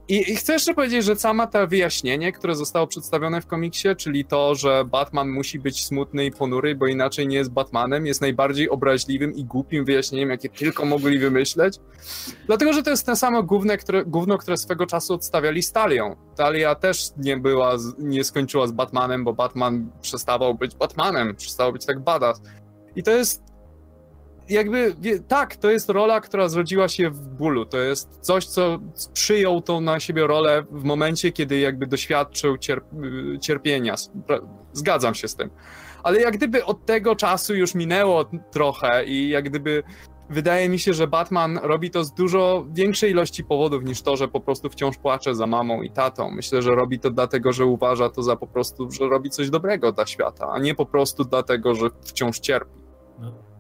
I, I, chcę jeszcze powiedzieć, że sama to wyjaśnienie, które zostało przedstawione w komiksie, czyli to, że Batman musi być smutny i ponury, bo inaczej nie jest Batmanem, jest najbardziej obraźliwym i głupim wyjaśnieniem, jakie tylko mogli wymyśleć. Dlatego, że to jest ten samo gówno, które, gówno, które swego czasu odstawiali Stalią. Talia też nie była, nie skończyła z Batmanem, bo Batman przestawał być Batmanem, przestawał być tak badass. I to jest jakby, tak, to jest rola, która zrodziła się w bólu. To jest coś, co przyjął tą na siebie rolę w momencie, kiedy jakby doświadczył cierp cierpienia. Zgadzam się z tym. Ale jak gdyby od tego czasu już minęło trochę i jak gdyby wydaje mi się, że Batman robi to z dużo większej ilości powodów niż to, że po prostu wciąż płacze za mamą i tatą. Myślę, że robi to dlatego, że uważa to za po prostu, że robi coś dobrego dla świata, a nie po prostu dlatego, że wciąż cierpi.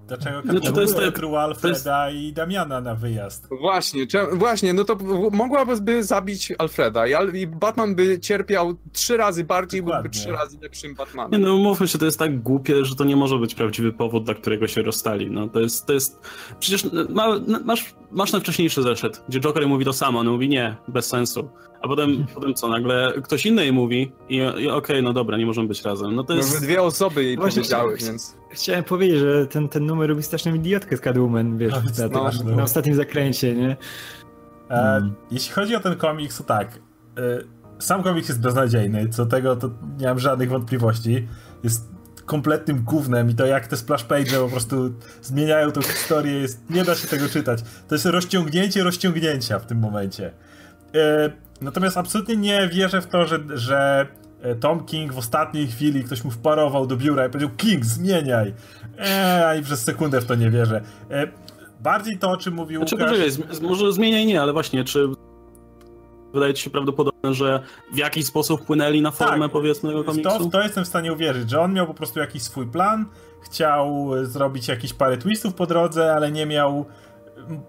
No. Dlaczego znaczy, to jest tak, Alfreda jest... i Damiana na wyjazd? Właśnie, właśnie, no to mogłaby zabić Alfreda i, Batman by cierpiał trzy razy bardziej, Dokładnie. byłby trzy razy lepszym Batmanem. Nie, no mówmy się, to jest tak głupie, że to nie może być prawdziwy powód, dla którego się rozstali. No to jest, to jest, przecież ma, masz, masz ten wcześniejszy zeszyt, gdzie Joker mówi to samo, on mówi nie, bez sensu. A potem, potem co, nagle ktoś inny jej mówi i, i okej, okay, no dobra, nie możemy być razem. No to jest... No, dwie osoby jej Właśnie powiedziały, więc... Chciałem powiedzieć, że ten, ten numer robi straszną idiotkę z Catwoman, wiesz, no, na, no, no. na ostatnim zakręcie, nie? E, hmm. Jeśli chodzi o ten komiks, to tak. E, sam komiks jest beznadziejny, co tego to nie mam żadnych wątpliwości. Jest kompletnym gównem i to jak te splash page po prostu zmieniają tą historię, jest, nie da się tego czytać. To jest rozciągnięcie rozciągnięcia w tym momencie. E, natomiast absolutnie nie wierzę w to, że, że e, Tom King w ostatniej chwili ktoś mu wparował do biura i powiedział King, zmieniaj! Eee, ani przez sekundę w to nie wierzę. E, bardziej to, o czym mówił znaczy, Łukasz... Poczekaj, może zmieniaj nie, ale właśnie, czy wydaje ci się prawdopodobne, że w jakiś sposób wpłynęli na formę, tak, powiedzmy, tego komiksu? To, to jestem w stanie uwierzyć, że on miał po prostu jakiś swój plan, chciał zrobić jakieś parę twistów po drodze, ale nie miał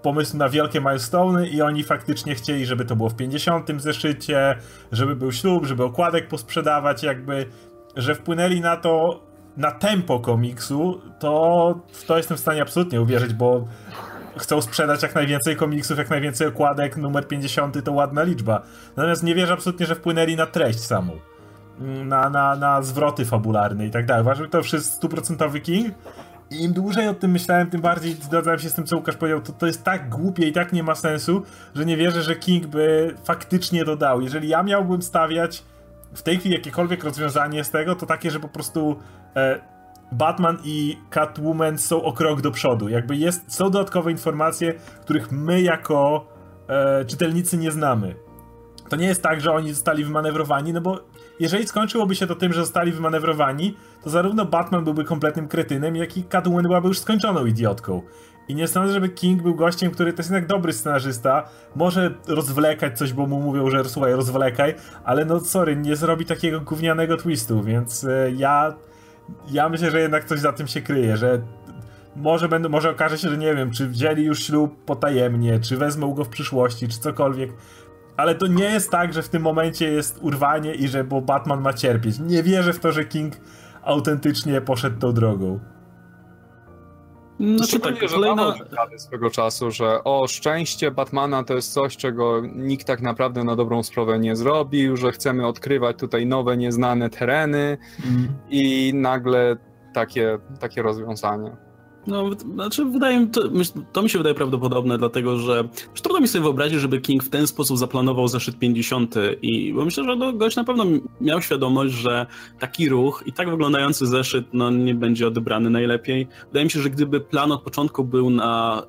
pomysł na wielkie milestone i oni faktycznie chcieli, żeby to było w 50 zeszycie, żeby był ślub, żeby okładek posprzedawać, jakby, że wpłynęli na to, na tempo komiksu, to w to jestem w stanie absolutnie uwierzyć, bo chcą sprzedać jak najwięcej komiksów, jak najwięcej okładek, numer 50 to ładna liczba. Natomiast nie wierzę absolutnie, że wpłynęli na treść samą. Na, na, na zwroty fabularne i tak dalej. Uważam, że to wszystko stuprocentowy King i im dłużej o tym myślałem, tym bardziej zgadzałem się z tym, co Łukasz powiedział. To, to jest tak głupie i tak nie ma sensu, że nie wierzę, że King by faktycznie dodał. Jeżeli ja miałbym stawiać w tej chwili jakiekolwiek rozwiązanie z tego, to takie, że po prostu e, Batman i Catwoman są o krok do przodu. Jakby jest, są dodatkowe informacje, których my jako e, czytelnicy nie znamy. To nie jest tak, że oni zostali wymanewrowani, no bo jeżeli skończyłoby się to tym, że zostali wymanewrowani, to zarówno Batman byłby kompletnym kretynem, jak i Catwoman byłaby już skończoną idiotką. I nie sądzę, żeby King był gościem, który to jest jednak dobry scenarzysta, może rozwlekać coś, bo mu mówią, że słuchaj, rozwlekaj, ale no sorry, nie zrobi takiego gównianego twistu, więc e, ja ja myślę, że jednak coś za tym się kryje, że może, będą, może okaże się, że nie wiem, czy wzięli już ślub potajemnie, czy wezmą go w przyszłości, czy cokolwiek. Ale to nie jest tak, że w tym momencie jest urwanie i że bo Batman ma cierpieć. Nie wierzę w to, że King autentycznie poszedł tą drogą. No czy tak, że kolejna... swego czasu, że o, szczęście Batmana to jest coś, czego nikt tak naprawdę na dobrą sprawę nie zrobił, że chcemy odkrywać tutaj nowe, nieznane tereny mm. i nagle takie, takie rozwiązanie. No, znaczy wydaje mi to, to mi się wydaje prawdopodobne, dlatego że trudno mi sobie wyobrazić, żeby King w ten sposób zaplanował zeszyt 50 i bo myślę, że no, gość na pewno miał świadomość, że taki ruch i tak wyglądający zeszyt no, nie będzie odebrany najlepiej. Wydaje mi się, że gdyby plan od początku był na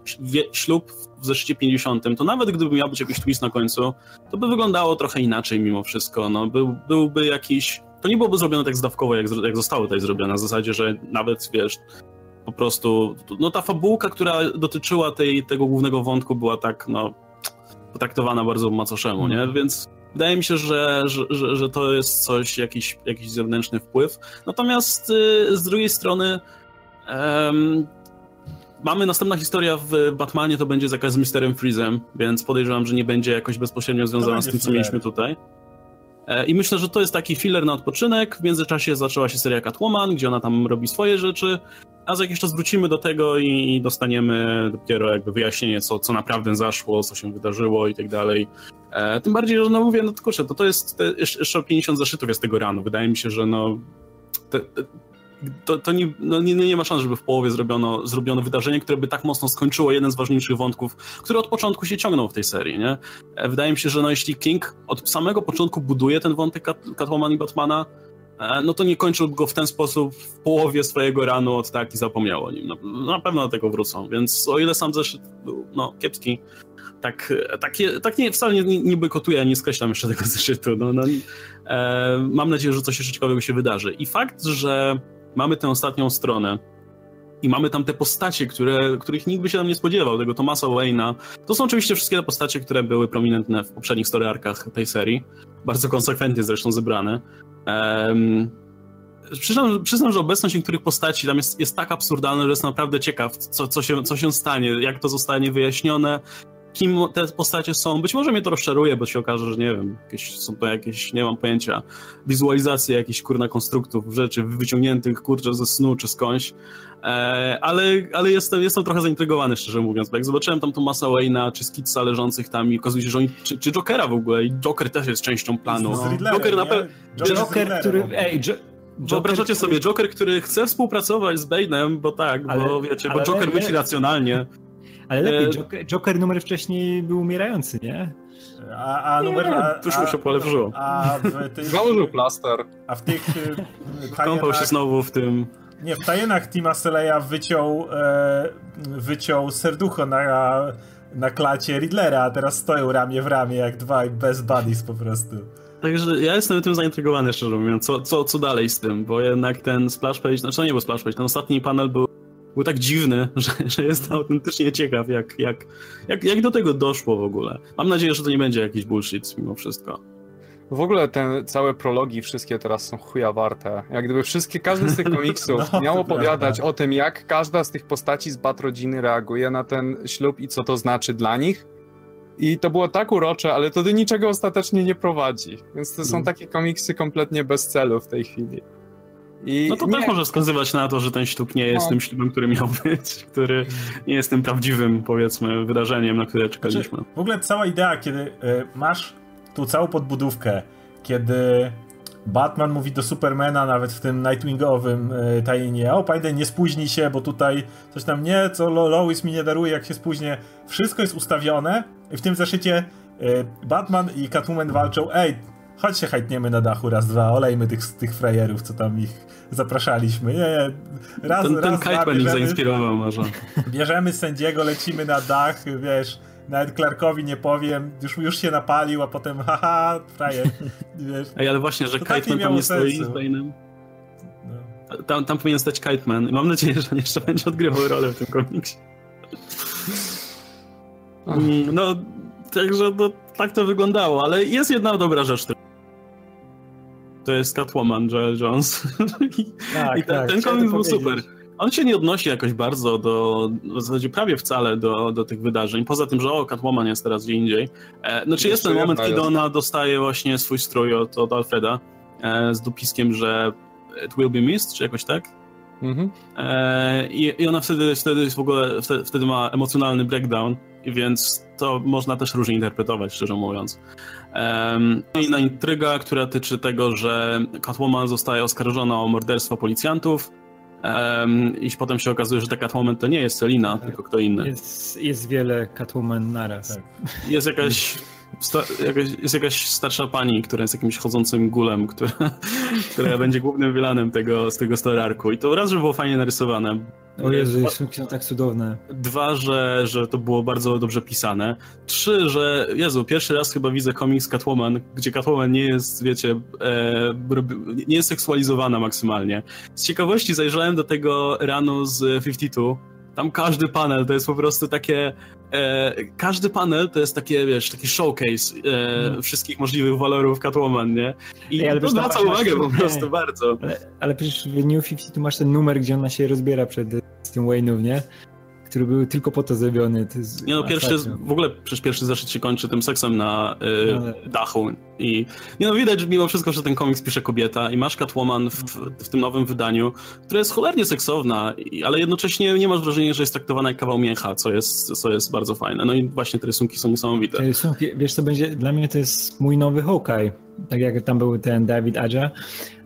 ślub w zeszycie 50, to nawet gdyby miał być jakiś twist na końcu, to by wyglądało trochę inaczej mimo wszystko. No, był, byłby jakiś to nie byłoby zrobione tak zdawkowo, jak, jak zostało tutaj zrobione, na zasadzie, że nawet, wiesz, po prostu, no ta fabułka, która dotyczyła tej, tego głównego wątku była tak, no, potraktowana bardzo macoszemu, nie? Mhm. Więc wydaje mi się, że, że, że, że, to jest coś, jakiś, jakiś zewnętrzny wpływ. Natomiast y, z drugiej strony um, mamy następna historia w Batmanie, to będzie jakaś z Misterem Freezem, więc podejrzewam, że nie będzie jakoś bezpośrednio związana z tym, co mieliśmy tutaj. E, I myślę, że to jest taki filler na odpoczynek. W międzyczasie zaczęła się seria Catwoman, gdzie ona tam robi swoje rzeczy, a za jakiś czas wrócimy do tego i dostaniemy dopiero jakby wyjaśnienie, co, co naprawdę zaszło, co się wydarzyło i tak dalej. E, tym bardziej, że no mówię, no kurczę, to, to jest te, jeszcze 50 zeszytów jest tego rano. Wydaje mi się, że no te, te, to, to nie, no nie, nie ma szans, żeby w połowie zrobiono, zrobiono wydarzenie, które by tak mocno skończyło jeden z ważniejszych wątków, który od początku się ciągnął w tej serii, nie? E, wydaje mi się, że no jeśli King od samego początku buduje ten wątek Cat, Catwoman i Batmana, e, no to nie kończył go w ten sposób w połowie swojego ranu od tak i zapomniał o nim. No, na pewno do tego wrócą, więc o ile sam zeszyt był no, kiepski, tak, tak, tak nie, wcale nie, nie bojkotuję, nie skreślam jeszcze tego zeszytu. No, no, e, mam nadzieję, że coś jeszcze ciekawego się wydarzy. I fakt, że mamy tę ostatnią stronę i mamy tam te postacie, które, których nikt by się tam nie spodziewał, tego Thomasa Wayne'a. To są oczywiście wszystkie te postacie, które były prominentne w poprzednich story arkach tej serii. Bardzo konsekwentnie zresztą zebrane. Um, przyznam, przyznam, że obecność niektórych postaci tam jest, jest tak absurdalna, że jest naprawdę ciekaw, co, co, się, co się stanie, jak to zostanie wyjaśnione, kim te postacie są. Być może mnie to rozczaruje, bo się okaże, że nie wiem, jakieś, są to jakieś, nie mam pojęcia, wizualizacje jakichś kurna konstruktów, rzeczy wyciągniętych kurczę ze snu czy skądś. E, ale, ale jestem, jestem trochę zaintrygowany, szczerze mówiąc, bo jak zobaczyłem tam Thomasa Wayne'a czy Skitsa leżących tam i okazuje się, że oni, czy, czy Jokera w ogóle, i Joker też jest częścią planu. Joker na pewno... Joker, który... Ej, jo Wyobrażacie sobie Joker, który chce współpracować z Bane'em, bo tak, ale, bo wiecie, bo Joker myśli racjonalnie. Ale lepiej, e... Joker, Joker, numer wcześniej był umierający, nie? A, a numer... A, Tuż mu się polepszyło. A w tych... Założył plaster. A w tych... Tajenach... Kąpał się znowu w tym... Nie, w tajenach Tima Seleya wyciął, e, wyciął serducho na, na klacie Riddlera, a teraz stoją ramię w ramię jak dwa best buddies po prostu. Także ja jestem tym zaintrygowany, szczerze mówiąc, co, co, co dalej z tym, bo jednak ten splash page, znaczy to nie był splash page, ten ostatni panel był był tak dziwny, że, że jestem autentycznie ciekaw, jak, jak, jak, jak do tego doszło w ogóle. Mam nadzieję, że to nie będzie jakiś bullshit mimo wszystko. W ogóle te całe prologi wszystkie teraz są chuja warte. Jak gdyby wszystkie, każdy z tych komiksów no, miał opowiadać o tym, jak każda z tych postaci z Bat rodziny reaguje na ten ślub i co to znaczy dla nich. I to było tak urocze, ale to do niczego ostatecznie nie prowadzi. Więc to są mm. takie komiksy kompletnie bez celu w tej chwili. I no to nie... też może wskazywać na to, że ten ślub nie jest no. tym ślubem, który miał być, który nie jest tym prawdziwym, powiedzmy, wydarzeniem, na które czekaliśmy. Znaczy, w ogóle cała idea, kiedy y, masz tu całą podbudówkę, kiedy Batman mówi do Supermana nawet w tym Nightwingowym y, tajnie, o pamiętaj, nie spóźnij się, bo tutaj coś tam nie, co Lois mi nie daruje, jak się spóźnię. Wszystko jest ustawione i w tym zeszycie y, Batman i Catwoman walczą, ej, chodź się hajtniemy na dachu raz, dwa, olejmy tych, tych frajerów, co tam ich zapraszaliśmy. Nie, nie. Raz, ten, raz, ten Kite ich zainspirował może. Bierzemy sędziego, lecimy na dach, wiesz, nawet Clarkowi nie powiem, już, już się napalił, a potem haha, frajer, wiesz. Ej, ale właśnie, że Kiteman tam nie stoi z Bane'em. No. Tam, tam powinien stać Kiteman mam nadzieję, że on jeszcze będzie odgrywał rolę w tym komiksie. Mm, no, także no, tak to wyglądało, ale jest jedna dobra rzecz, to jest Catwoman Joel Jones. Tak, I ten, tak, ten komiks był super. On się nie odnosi jakoś bardzo do, w zasadzie prawie wcale do, do tych wydarzeń, poza tym, że o, Catwoman jest teraz gdzie indziej. E, znaczy jest ten moment, kiedy ona dostaje właśnie swój strój od, od Alfreda e, z dopiskiem, że it will be missed, czy jakoś tak? Mhm. E, i, I ona wtedy, wtedy w ogóle, wtedy, wtedy ma emocjonalny breakdown, więc to można też różnie interpretować, szczerze mówiąc. Um, inna intryga, która tyczy tego, że Catwoman zostaje oskarżona o morderstwo policjantów Um, I potem się okazuje, że ta Catwoman to nie jest Selina, tak. tylko kto inny. Jest, jest wiele Catwoman naraz. Tak. Jest jakaś, jest jakaś starsza pani, która jest jakimś chodzącym gulem, która, która będzie głównym wilanem tego, z tego stararku. I to raz, że było fajnie narysowane. O Jezu, są tak cudowne. Dwa, że, że to było bardzo dobrze pisane. Trzy, że Jezu, pierwszy raz chyba widzę komiks Catwoman, gdzie Catwoman nie jest, wiecie, e, nie jest seksualizowana maksymalnie. Z ciekawości zajrzałem do tego ranu z 52, tam każdy panel to jest po prostu takie. E, każdy panel to jest takie, wiesz, taki showcase e, hmm. wszystkich możliwych walorów Catwoman, nie? I Ej, ale to zwraca uwagę po prostu nie. bardzo. Ale, ale przecież w New 50 tu masz ten numer, gdzie ona się rozbiera przed tym Wayne'ów, nie? Który był tylko po to zrobiony. To nie no, pierwszy, w ogóle przecież pierwszy zeszyt się kończy tym seksem na y, Ale... dachu i nie no, widać że mimo wszystko, że ten komiks pisze kobieta i masz Catwoman w, w tym nowym wydaniu, która jest cholernie seksowna, ale jednocześnie nie masz wrażenia, że jest traktowana jak kawał miecha, co jest, co jest bardzo fajne. No i właśnie te rysunki są niesamowite. Te rysunki, wiesz co będzie, dla mnie to jest mój nowy Hawkeye, tak jak tam był ten David Adja,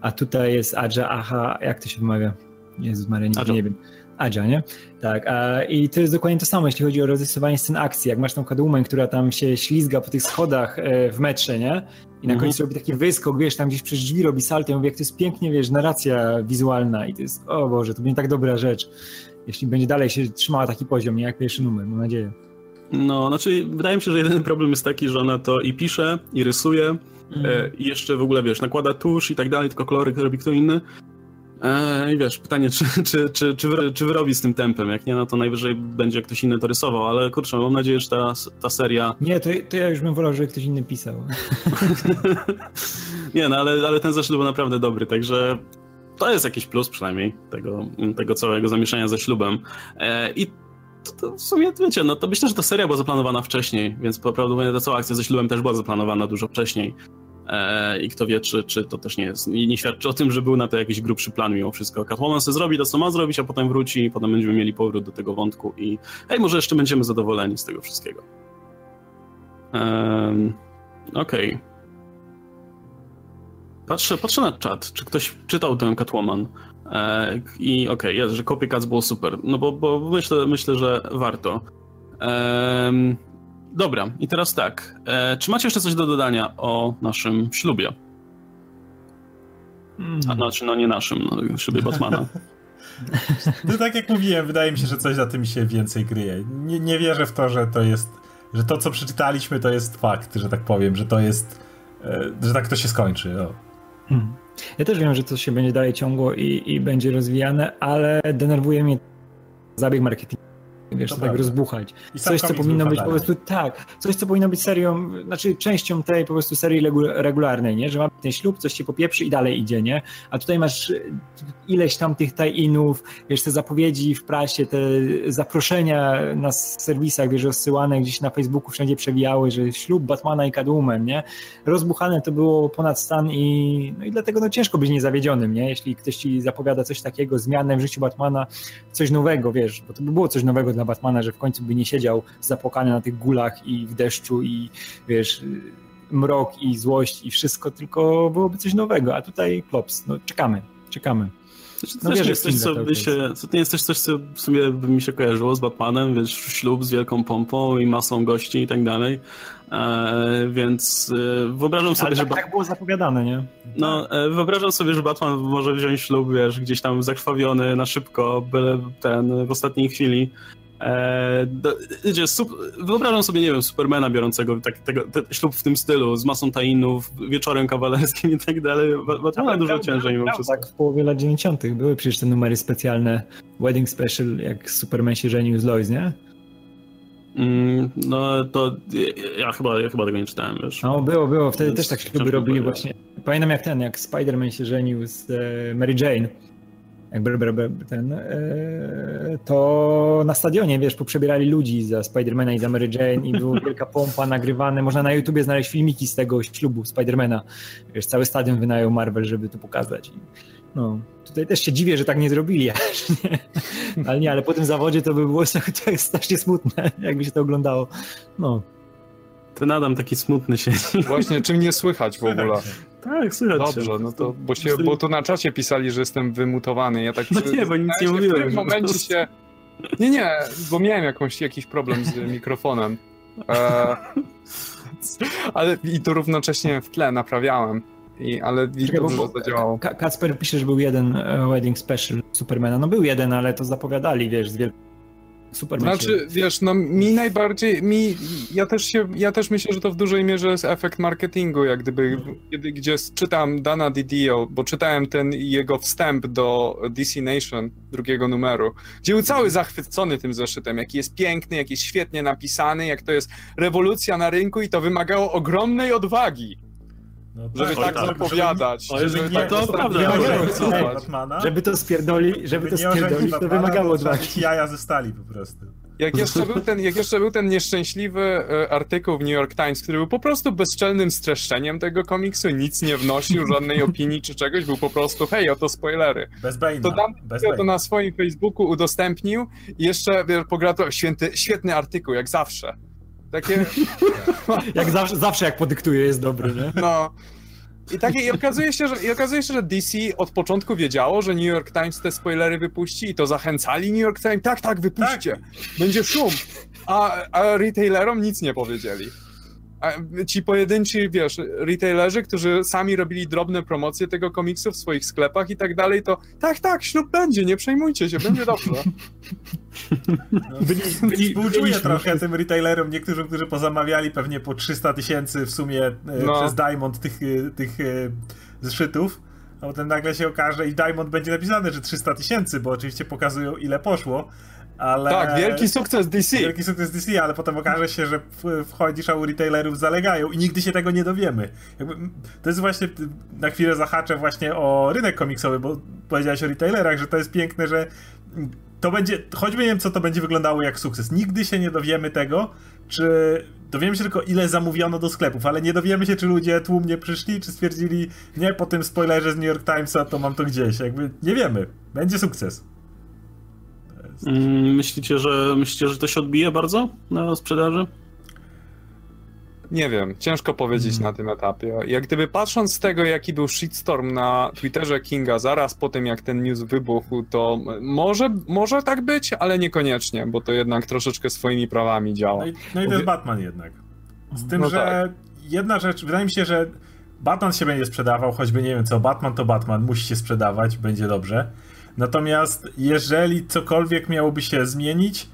a tutaj jest Adja Aha, jak to się wymawia? Jezus Maria, nie, nie wiem. Adzia, nie? Tak, a, i to jest dokładnie to samo, jeśli chodzi o rozrysowanie scen akcji. Jak masz tą Catwoman, która tam się ślizga po tych schodach e, w metrze, nie? I na mhm. końcu robi taki wyskok, wiesz, tam gdzieś przez drzwi robi salto. Ja mówię, jak to jest pięknie, wiesz, narracja wizualna i to jest, o Boże, to będzie tak dobra rzecz. Jeśli będzie dalej się trzymała taki poziom, nie jak pierwszy numer, mam nadzieję. No, znaczy, wydaje mi się, że jedyny problem jest taki, że ona to i pisze, i rysuje, mm. e, i jeszcze w ogóle, wiesz, nakłada tusz i tak dalej, tylko kolory robi kto inny. E, I wiesz, pytanie, czy, czy, czy, czy, wy, czy wyrobi z tym tempem? Jak nie, no to najwyżej będzie ktoś inny to rysował, ale kurczę, mam nadzieję, że ta, ta seria... Nie, to, to ja już bym wolał, żeby ktoś inny pisał. nie, no ale, ale ten zeszyt był naprawdę dobry, także to jest jakiś plus przynajmniej tego, tego całego zamieszania ze ślubem. E, I to, to, w sumie, wiecie, no to myślę, że ta seria była zaplanowana wcześniej, więc prawdopodobnie ta cała akcja ze ślubem też była zaplanowana dużo wcześniej. E, I kto wie, czy, czy to też nie jest, nie, nie, świadczy o tym, że był na to jakiś grubszy plan mimo wszystko. Catwoman sobie zrobi to, co ma zrobić, a potem wróci i potem będziemy mieli powrót do tego wątku i hej, może jeszcze będziemy zadowoleni z tego wszystkiego. Um, Okej. Okay. Patrzę, patrzę na czat, czy ktoś czytał tę Catwoman. E, I okej, okay, że Copycats było super. No bo, bo myślę, myślę, że warto. Um, Dobra, i teraz tak. E, czy macie jeszcze coś do dodania o naszym ślubie? Mm. A znaczy, no nie naszym, no, ślubie Batmana. No tak jak mówiłem, wydaje mi się, że coś za tym się więcej kryje. Nie, nie wierzę w to, że to jest, że to co przeczytaliśmy to jest fakt, że tak powiem, że to jest, e, że tak to się skończy. O. Hmm. Ja też wiem, że to się będzie dalej ciągło i, i będzie rozwijane, ale denerwuje mnie zabieg marketingowy wiesz, to, tak rozbuchać. coś, co powinno być po prostu, tak, coś, co powinno być serią, znaczy częścią tej po prostu serii regularnej, nie, że mamy ten ślub, coś się popieprzy i dalej idzie, nie, a tutaj masz ileś tam tych tie-inów, wiesz, te zapowiedzi w prasie, te zaproszenia na serwisach, wiesz, rozsyłane gdzieś na Facebooku wszędzie przewijały, że ślub Batmana i Catwoman, nie, rozbuchane to było ponad stan i, no i dlatego no ciężko być niezawiedzionym, nie, jeśli ktoś ci zapowiada coś takiego, zmianę w życiu Batmana, coś nowego, wiesz, bo to by było coś nowego dla Batmana, że w końcu by nie siedział zapłakany na tych gulach i w deszczu i wiesz, mrok i złość i wszystko, tylko byłoby coś nowego, a tutaj klops, no czekamy, czekamy. Znaczy, to no, nie jest coś, co by się, to nie jest też coś, co w sumie by mi się kojarzyło z Batmanem, wiesz, ślub z wielką pompą i masą gości i tak dalej. E, więc e, wyobrażam sobie, Ale tak, że. Tak było zapowiadane, nie? No, e, wyobrażam sobie, że Batman może wziąć ślub, wiesz, gdzieś tam zakrwawiony na szybko, byle ten w ostatniej chwili. E, do, sup, wyobrażam sobie, nie wiem, Supermana biorącego tak, tego, ślub w tym stylu, z masą tainów, wieczorem kawalerskim i tak dalej. Batmana dużo ciężej mimo wszystko. Tak, w połowie lat 90. były przecież te numery specjalne, Wedding Special, jak Superman się żenił z Lois, nie? Mm, no to ja chyba, ja chyba tego nie czytałem, wiesz. No było, było, wtedy Więc też tak śluby robili właśnie. Pamiętam jak ten, jak Spider-Man się żenił z e, Mary Jane ten, e, to na stadionie, wiesz, poprzebierali ludzi za Spidermana i za Mary Jane i była wielka pompa nagrywane. Można na YouTubie znaleźć filmiki z tego ślubu Spidermana. Wiesz, cały stadion wynajął Marvel, żeby to pokazać. No, tutaj też się dziwię, że tak nie zrobili, nie. ale nie, ale po tym zawodzie to by było strasznie smutne, jakby się to oglądało. No. Ten Adam taki smutny siedzi. Właśnie, czym nie słychać w ogóle? Tak, słychać Dobrze, się. no to, bo, się, bo tu na czacie pisali, że jestem wymutowany. Ja tak No nie, bo nic nie w mówiłem, którym po momencie się... Nie, nie, bo miałem jakąś, jakiś problem z mikrofonem. E... Ale i to równocześnie w tle naprawiałem. I, ale i dobrze bo zadziałało. Ka- Kacper pisze, że był jeden e, wedding special Supermana. No był jeden, ale to zapowiadali, wiesz, z wiel... Się- Znaczy, wiesz, no mi najbardziej, mi, ja też się, ja też myślę, że to w dużej mierze jest efekt marketingu, jak gdyby, kiedy, gdzie czytam Dana Didio, bo czytałem ten jego wstęp do DC Nation drugiego numeru, gdzie był cały zachwycony tym zeszytem, jaki jest piękny, jaki jest świetnie napisany, jak to jest rewolucja na rynku i to wymagało ogromnej odwagi, No żeby Oj, tak tak. zapowiadać. Oj, żeby nie, tak to prawda. Batmana, Żeby to spierdoli, żeby to spierdolić, to wymagało mieć jaja ze stali po prostu. Jak jeszcze, był ten, jak jeszcze był ten nieszczęśliwy e, artykuł w New York Times, który był po prostu bezczelnym streszczeniem tego komiksu, nic nie wnosił, żadnej opinii czy czegoś, był po prostu hej, oto spoilery. Bez Bane'a. To Dan bez to na swoim Facebooku udostępnił i jeszcze pogratulował, święty, świetny artykuł, jak zawsze. Takie, Jak zawsze, zawsze jak podyktuje jest dobry, nie? no... I, takie, i, okazuje się, że, I okazuje się, że DC od początku wiedziało, że New York Times te spoilery wypuści i to zachęcali New York Times, tak, tak, wypuśćcie, będzie szum. A, a retailerom nic nie powiedzieli. Ci pojedynczy, wiesz, retailerzy, którzy sami robili drobne promocje tego komiksu w swoich sklepach i tak dalej, to tak, tak, ślub będzie, nie przejmujcie się, będzie dobrze. No, Byli- byli- Współczuję trochę tym retailerom, niektórzy, którzy pozamawiali pewnie po 300 tysięcy w sumie e, No. przez Diamond tych, e, tych e, zeszytów, a potem nagle się okaże i Diamond będzie napisane, że 300 tysięcy, bo oczywiście pokazują ile poszło, ale... Tak, wielki sukces DC. Wielki sukces DC, ale potem okaże się, że wchodzisz, a u retailerów zalegają i nigdy się tego nie dowiemy. Jakby, to jest właśnie, na chwilę zahaczę właśnie o rynek komiksowy, bo powiedziałeś o retailerach, że to jest piękne, że to będzie, choćby nie wiem, co to będzie wyglądało jak sukces. Nigdy się nie dowiemy tego, czy dowiemy się tylko, ile zamówiono do sklepów, ale nie dowiemy się, czy ludzie tłumnie przyszli, czy stwierdzili, nie, po tym spoilerze z New York Timesa, to mam to gdzieś. Jakby nie wiemy. Będzie sukces. Mm, Myślicie, że myślicie, że to się odbije bardzo na sprzedaży? Nie wiem, ciężko powiedzieć na tym etapie. Jak gdyby patrząc z tego, jaki był shitstorm na Twitterze Kinga zaraz po tym, jak ten news wybuchł, to może, może tak być, ale niekoniecznie, bo to jednak troszeczkę swoimi prawami działa. No i, no i to jest Batman jednak. Z tym, No że tak. jedna rzecz, wydaje mi się, że Batman się będzie sprzedawał, choćby nie wiem co, Batman to Batman, musi się sprzedawać, będzie dobrze. Natomiast jeżeli cokolwiek miałoby się zmienić,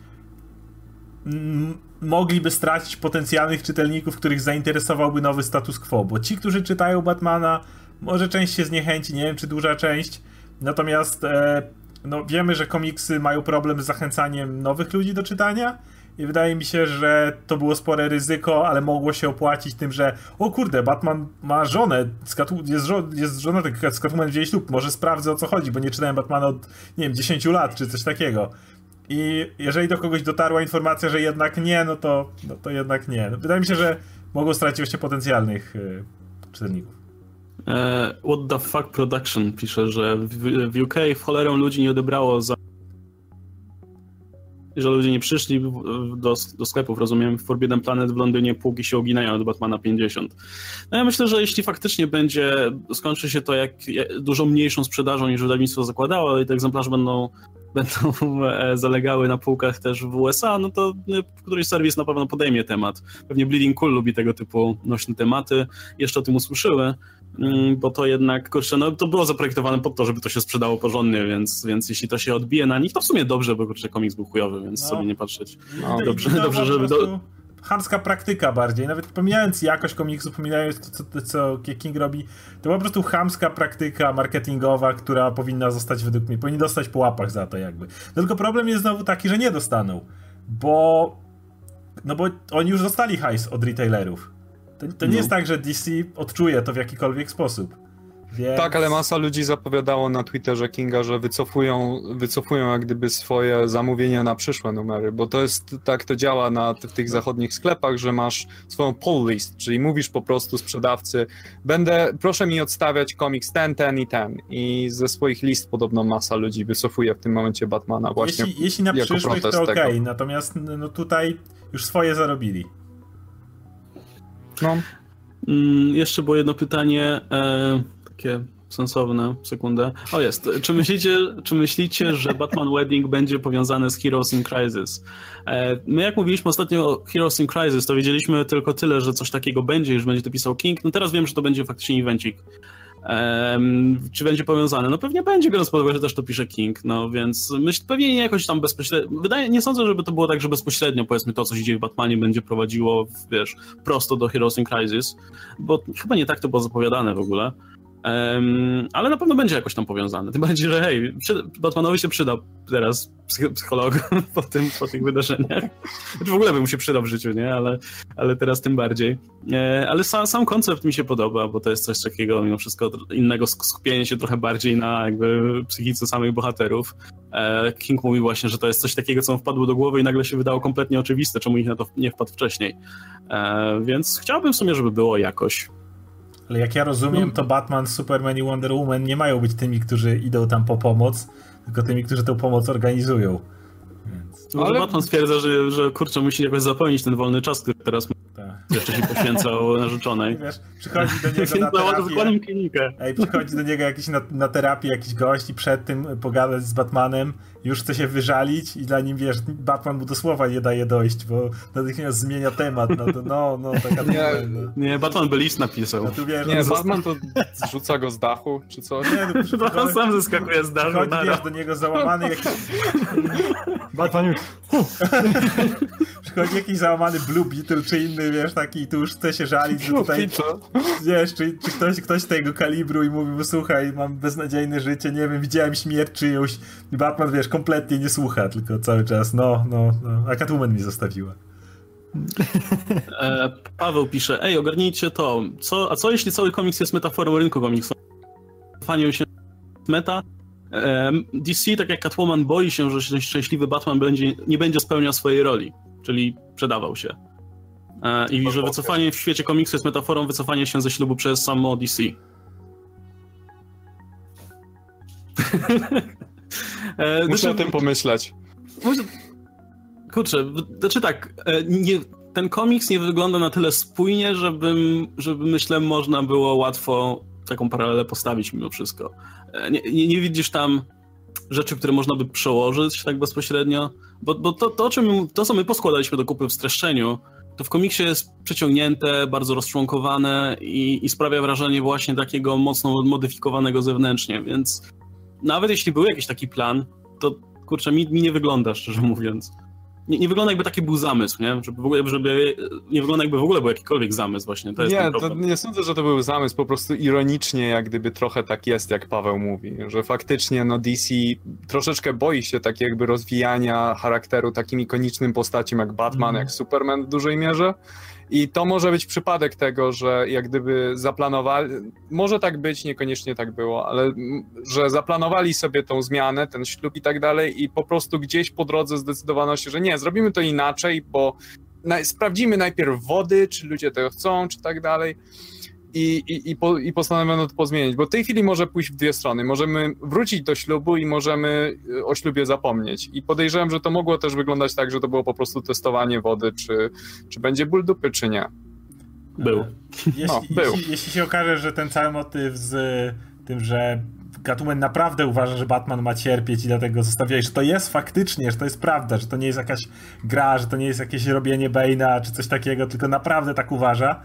mogliby stracić potencjalnych czytelników, których zainteresowałby nowy status quo, bo ci, którzy czytają Batmana, może część się zniechęci, nie wiem czy duża część, natomiast e, no, wiemy, że komiksy mają problem z zachęcaniem nowych ludzi do czytania i wydaje mi się, że to było spore ryzyko, ale mogło się opłacić tym, że o kurde, Batman ma żonę, jest, żo- jest żona z Catwoman wzięli ślub, może sprawdzę o co chodzi, bo nie czytałem Batmana od, nie wiem, 10 lat czy coś takiego. I jeżeli do kogoś dotarła informacja, że jednak nie, no to, no to jednak nie. No, wydaje mi się, że mogą stracić właśnie potencjalnych y, czytelników. E, What the fuck production pisze, że w, w UK w cholerę ludzi nie odebrało za że ludzie nie przyszli do, do sklepów, rozumiem, w Forbidden Planet w Londynie półki się uginają do Batmana 50. No ja myślę, że jeśli faktycznie będzie, skończy się to jak dużo mniejszą sprzedażą niż wydawnictwo zakładało i te egzemplarze będą, będą e, zalegały na półkach też w USA, no to e, któryś serwis na pewno podejmie temat. Pewnie Bleeding Cool lubi tego typu nośne tematy, jeszcze o tym usłyszyły, bo to jednak, kurczę, no to było zaprojektowane po to, żeby to się sprzedało porządnie, więc, więc jeśli to się odbije na nich, to w sumie dobrze, bo kurczę, komiks był chujowy, więc No. sobie nie patrzeć. No, I- dobrze, to dobrze, po żeby do- prostu Chamska praktyka bardziej, nawet pomijając jakość komiksu, pomijając to, co, co King robi, to po prostu chamska praktyka marketingowa, która powinna zostać według mnie, powinni dostać po łapach za to jakby. No tylko problem jest znowu taki, że nie dostaną, bo no bo oni już dostali hajs od retailerów. To, to nie No. jest tak, że DC odczuje to w jakikolwiek sposób. Więc... Tak, ale masa ludzi zapowiadało na Twitterze Kinga, że wycofują, wycofują jak gdyby swoje zamówienia na przyszłe numery, bo to jest, tak to działa na, w tych zachodnich sklepach, że masz swoją pull list, czyli mówisz po prostu sprzedawcy, będę, proszę mi odstawiać komiks ten, ten i ten i ze swoich list podobno masa ludzi wycofuje w tym momencie Batmana właśnie. jeśli, jeśli na jako przyszłość to okej, tego. natomiast no tutaj już swoje zarobili. No. Mm, jeszcze było jedno pytanie, e, takie sensowne, sekundę. O jest, czy myślicie, czy myślicie, że Batman Wedding będzie powiązany z Heroes in Crisis? E, my jak mówiliśmy ostatnio o Heroes in Crisis, to wiedzieliśmy tylko tyle, że coś takiego będzie, już będzie to pisał King, no teraz wiem, że to będzie faktycznie evencik. Um, czy będzie powiązane? No pewnie będzie, biorąc pod uwagę, że też to pisze King, no więc myślę, pewnie nie jakoś tam bezpośrednio, wydaje, nie sądzę, żeby to było tak, że bezpośrednio powiedzmy to, co się dzieje w Batmanie będzie prowadziło, wiesz, prosto do Heroes in Crisis, bo chyba nie tak to było zapowiadane w ogóle. Um, ale na pewno będzie jakoś tam powiązane. Tym bardziej, że hej, Batmanowi się przyda teraz psycholog po, tym, po tych wydarzeniach. Znaczy w ogóle by mu się przydał w życiu, nie? Ale, ale teraz tym bardziej. E, ale sam, sam koncept mi się podoba, bo to jest coś takiego mimo wszystko innego, skupienie się trochę bardziej na jakby psychice samych bohaterów. E, King mówi właśnie, że to jest coś takiego, co mu wpadło do głowy i nagle się wydało kompletnie oczywiste, czemu ich na to nie wpadł wcześniej. E, więc chciałbym w sumie, żeby było jakoś. Ale jak ja rozumiem, no. to Batman, Superman i Wonder Woman nie mają być tymi, którzy idą tam po pomoc, tylko tymi, którzy tę pomoc organizują. Więc... No, ale Batman stwierdza, że, że kurczę, musi jakoś zapełnić ten wolny czas, który teraz tak. jeszcze się poświęcał narzeczonej. Wiesz, przychodzi do niego na terapię. Ej, przychodzi do niego jakiś na, na terapię jakiś gość i przed tym pogadać z Batmanem, już chce się wyżalić i dla nim, wiesz, Batman mu do słowa nie daje dojść, bo natychmiast zmienia temat. No, to, no, no taka nie, no. nie, Batman by list napisał. No, tu, wiesz, nie, Batman to zrzuca go z dachu, czy coś? Nie, no, Batman sam zeskakuje z dachu. Przychodzi, wiesz, do niego załamany jakiś... Batman już... Przychodzi jakiś załamany Blue Beetle czy inny, wiesz, taki tu już chce się żalić, że tutaj, wiesz, czy, czy ktoś, ktoś tego kalibru i mówi mu, słuchaj, mam beznadziejne życie, nie wiem, widziałem śmierć czyjąś i Batman, wiesz, kompletnie nie słucha, tylko cały czas, no, no, no, a Catwoman mi zostawiła. E, Paweł pisze, ej, ogarnijcie to, co, a co jeśli cały komiks jest metaforą rynku komiksowego? Fanią się meta, DC, tak jak Catwoman, boi się, że szczęśliwy Batman będzie, nie będzie spełniał swojej roli, czyli przedawał się. E, I że wycofanie w świecie komiksu jest metaforą wycofania się ze ślubu przez samo DC. E, Muszę znaczy, o tym pomyśleć. Może... Kurczę, znaczy tak, e, nie, ten komiks nie wygląda na tyle spójnie, żeby, żeby myślę, można było łatwo taką paralelę postawić mimo wszystko. Nie, nie, nie, widzisz tam rzeczy, które można by przełożyć tak bezpośrednio, bo, bo to, to, czym, to, co my poskładaliśmy do kupy w streszczeniu, to w komiksie jest przeciągnięte, bardzo rozczłonkowane i, i sprawia wrażenie właśnie takiego mocno modyfikowanego zewnętrznie, więc nawet jeśli był jakiś taki plan, to kurczę, mi, mi nie wygląda, szczerze mówiąc nie, nie, wygląda jakby taki był zamysł, nie? Żeby, w ogóle, żeby nie wygląda jakby w ogóle był jakikolwiek zamysł właśnie. To nie, to nie sądzę, że to był zamysł, po prostu ironicznie jak gdyby trochę tak jest, jak Paweł mówi, że faktycznie no DC troszeczkę boi się tak jakby rozwijania charakteru takim ikonicznym postacią jak Batman, mm. jak Superman w dużej mierze i to może być przypadek tego, że jak gdyby zaplanowali, może tak być, niekoniecznie tak było, ale że zaplanowali sobie tą zmianę, ten ślub i tak dalej i po prostu gdzieś po drodze zdecydowano się, że nie, zrobimy to inaczej, bo sprawdzimy najpierw wody, czy ludzie tego chcą, czy tak dalej i, i, i, po, i postanowiono to pozmienić, bo w tej chwili może pójść w dwie strony. Możemy wrócić do ślubu i możemy y, o ślubie zapomnieć. I podejrzewam, że to mogło też wyglądać tak, że to było po prostu testowanie wody, czy, czy będzie ból dupy, czy nie. Był. Jeśli, no, był. Jeśli, jeśli się okaże, że ten cały motyw z tym, że Catwoman naprawdę uważa, że Batman ma cierpieć i dlatego zostawiaj, że to jest faktycznie, że to jest prawda, że to nie jest jakaś gra, że to nie jest jakieś robienie Bane'a czy coś takiego, tylko naprawdę tak uważa,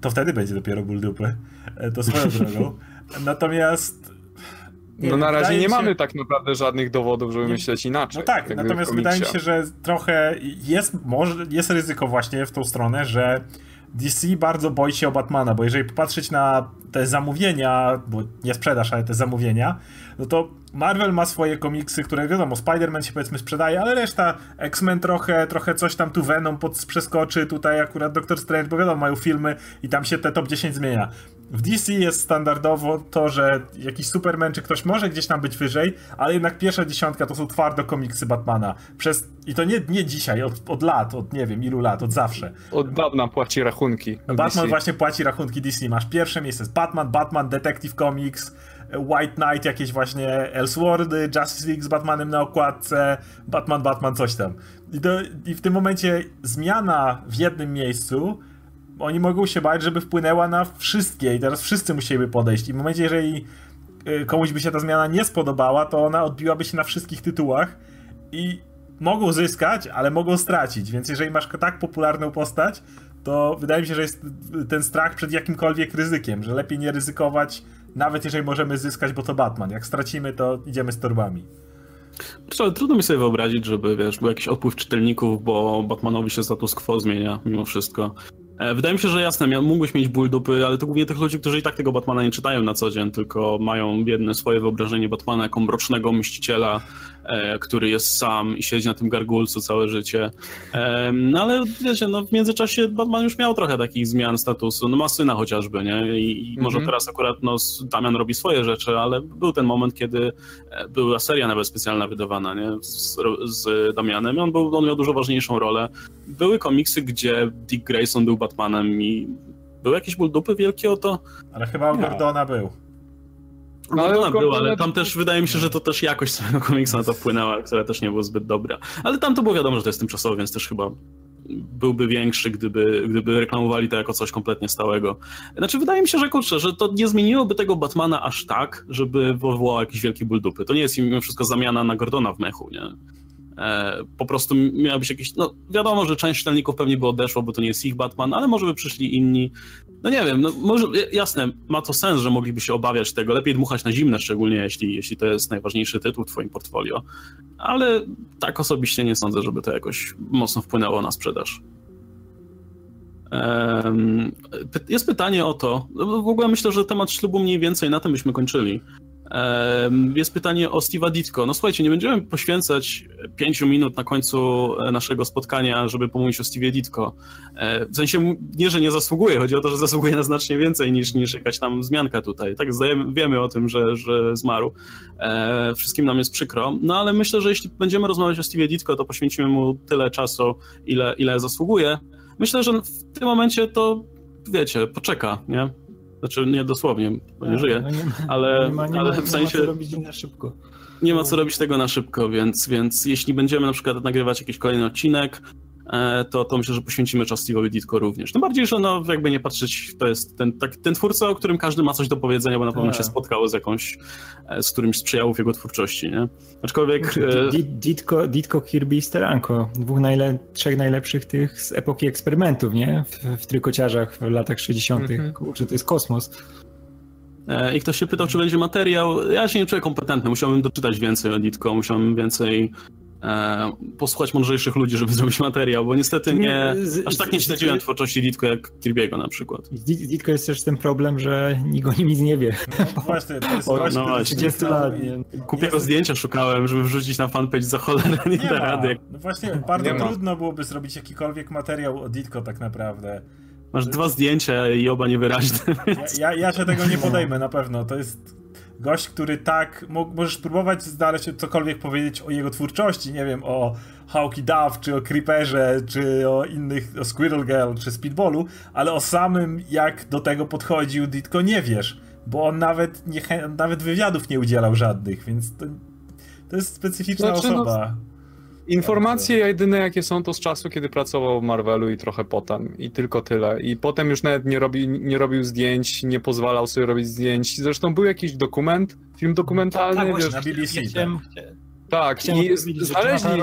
to wtedy będzie dopiero ból dupy. E, to swoją drogą. Natomiast. Nie, no na razie nie się... mamy tak naprawdę żadnych dowodów, żeby nie... myśleć inaczej. No tak, natomiast wydaje mi się, że trochę jest, może, jest ryzyko właśnie w tą stronę, że DC bardzo boi się o Batmana, bo jeżeli popatrzeć na te zamówienia, bo nie sprzedaż, ale te zamówienia, no to Marvel ma swoje komiksy, które wiadomo, Spider-Man się powiedzmy sprzedaje, ale reszta X-Men trochę, trochę coś tam tu Venom pod, przeskoczy, tutaj akurat Doctor Strange, bo wiadomo, mają filmy i tam się te top 10 zmienia. W DC jest standardowo to, że jakiś Superman czy ktoś może gdzieś tam być wyżej, ale jednak pierwsza dziesiątka to są twardo komiksy Batmana. Przez, I to nie, nie dzisiaj, od, od lat, od nie wiem ilu lat, od zawsze. Od dawna płaci rachunki. Batman DC. właśnie płaci rachunki DC. Masz pierwsze miejsce z Batman, Batman Detective Comics, White Knight, jakieś właśnie Elseworldy, Justice League z Batmanem na okładce, Batman, Batman, coś tam. I, do, I w tym momencie zmiana w jednym miejscu oni mogą się bać, żeby wpłynęła na wszystkie i teraz wszyscy musieliby podejść. I w momencie, jeżeli y, komuś by się ta zmiana nie spodobała, to ona odbiłaby się na wszystkich tytułach i mogą zyskać, ale mogą stracić. Więc jeżeli masz tak popularną postać, to wydaje mi się, że jest ten strach przed jakimkolwiek ryzykiem, że lepiej nie ryzykować, nawet jeżeli możemy zyskać, bo to Batman. Jak stracimy, to idziemy z torbami. Trudno mi sobie wyobrazić, żeby wiesz, był jakiś odpływ czytelników, bo Batmanowi się status quo zmienia mimo wszystko. E, wydaje mi się, że jasne, mógłbyś mieć ból dupy, ale to głównie tych ludzi, którzy i tak tego Batmana nie czytają na co dzień, tylko mają jedne swoje wyobrażenie Batmana jako mrocznego mściciela, e, który jest sam i siedzi na tym gargulcu całe życie. E, no ale wiecie, no w międzyczasie Batman już miał trochę takich zmian statusu, no ma syna chociażby, nie? I, i może teraz akurat no, Damian robi swoje rzeczy, ale był ten moment, kiedy e, była seria nawet specjalna wydawana, nie? Z, z Damianem i on, był, on miał dużo ważniejszą rolę. Były komiksy, gdzie Dick Grayson był Batmanem i był jakiś ból dupy wielki o to? Ale chyba u Gordona był. No, ale był, ale tam też wydaje mi się, że to też jakość samego komiksu na to wpłynęła, która też nie była zbyt dobra. Ale tam to było wiadomo, że to jest tymczasowe, więc też chyba byłby większy, gdyby, gdyby reklamowali to jako coś kompletnie stałego. Znaczy, wydaje mi się, że kurczę, że to nie zmieniłoby tego Batmana aż tak, żeby wywołał jakiś wielki ból dupy. To nie jest mimo wszystko zamiana na Gordona w mechu, nie? E, po prostu miał być jakiś, no wiadomo, że część czytelników pewnie by odeszło, bo to nie jest ich Batman, ale może by przyszli inni. No nie wiem, no może, jasne, ma to sens, że mogliby się obawiać tego, lepiej dmuchać na zimne, szczególnie jeśli, jeśli to jest najważniejszy tytuł w twoim portfolio, ale tak osobiście nie sądzę, żeby to jakoś mocno wpłynęło na sprzedaż. Jest pytanie o to, no, w ogóle myślę, że temat ślubu mniej więcej na tym byśmy kończyli. Jest pytanie o Steve'a Ditko. No słuchajcie, nie będziemy poświęcać pięciu minut na końcu e, naszego spotkania, żeby pomówić o Steve'ie Ditko. E, w sensie nie, że nie zasługuje, chodzi o to, że zasługuje na znacznie więcej niż, niż jakaś tam zmianka tutaj. Tak wiemy o tym, że, że zmarł. E, wszystkim nam jest przykro. No ale myślę, że jeśli będziemy rozmawiać o Steve'ie Ditko, to poświęcimy mu tyle czasu, ile, ile zasługuje. Myślę, że w tym momencie to wiecie, poczeka, nie? Znaczy nie dosłownie, bo nie żyje, no nie ma, ale, nie ma, nie ale w sensie... Nie ma co robić na szybko. Nie ma co robić tego na szybko, więc, więc jeśli będziemy na przykład nagrywać jakiś kolejny odcinek, to, to myślę, że poświęcimy czas Steve'owi Ditko również. Tym bardziej, że no, jakby nie patrzeć, to jest ten, tak, ten twórca, o którym każdy ma coś do powiedzenia, bo na pewno się tak. spotkał z jakąś, e, z którymś sprzyjał w jego twórczości, nie? Aczkolwiek... E, Ditko, Ditko Kirby i Steranko, dwóch najle trzech najlepszych tych z epoki eksperymentów, nie? W, w trykociarzach w latach 60. Mm -hmm. Kurczę, to jest kosmos. I ktoś się pytał, czy będzie materiał. Ja się nie czuję kompetentny, musiałbym doczytać więcej o Ditko, musiałbym więcej e, posłuchać mądrzejszych ludzi, żeby zrobić materiał, bo niestety nie, aż tak nie śledziłem twórczości Ditko jak Kirby'ego na przykład. Z Ditko jest też ten problem, że nikt o nim nic nie wie. No właśnie, to jest o, no właśnie. 30 lat. Kupiego zdjęcia szukałem, żeby wrzucić na fanpage za cholerę, nie, nie da rady. No właśnie, bardzo trudno byłoby zrobić jakikolwiek materiał o Ditko tak naprawdę. Masz dwa zdjęcia i oba niewyraźne. Więc... Ja, ja, ja się tego nie podejmę na pewno. To jest gość, który tak, możesz próbować znaleźć cokolwiek powiedzieć o jego twórczości, nie wiem, o Hawky Duff, czy o Creeperze, czy o innych, o Squirrel Girl, czy Speedballu, ale o samym jak do tego podchodził Ditko nie wiesz, bo on nawet, nie, nawet wywiadów nie udzielał żadnych, więc to, to jest specyficzna znaczy, no, osoba. No Informacje jedyne jakie są to z czasu, kiedy pracował w Marvelu i trochę potem. I tylko tyle. I potem już nawet nie, robi, nie robił zdjęć, nie pozwalał sobie robić zdjęć. Zresztą był jakiś dokument, film dokumentalny. Tak, wiesz, na BBC. Chciałem, tak, tak i znaleźli...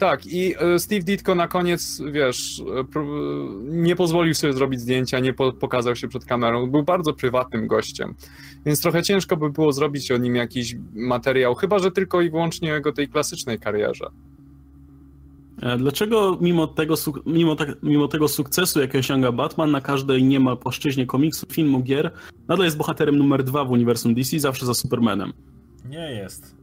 Tak, i e, Steve Ditko na koniec, wiesz, e, nie pozwolił sobie zrobić zdjęcia, nie pokazał się przed kamerą. Był bardzo prywatnym gościem. Więc trochę ciężko by było zrobić o nim jakiś materiał, chyba że tylko i wyłącznie o jego tej klasycznej karierze. E, dlaczego mimo tego, mimo, tak, mimo tego sukcesu, jaki osiąga Batman na każdej niemal płaszczyźnie komiksu, filmu, gier, nadal jest bohaterem numer dwa w uniwersum DC, zawsze za Supermanem? Nie jest.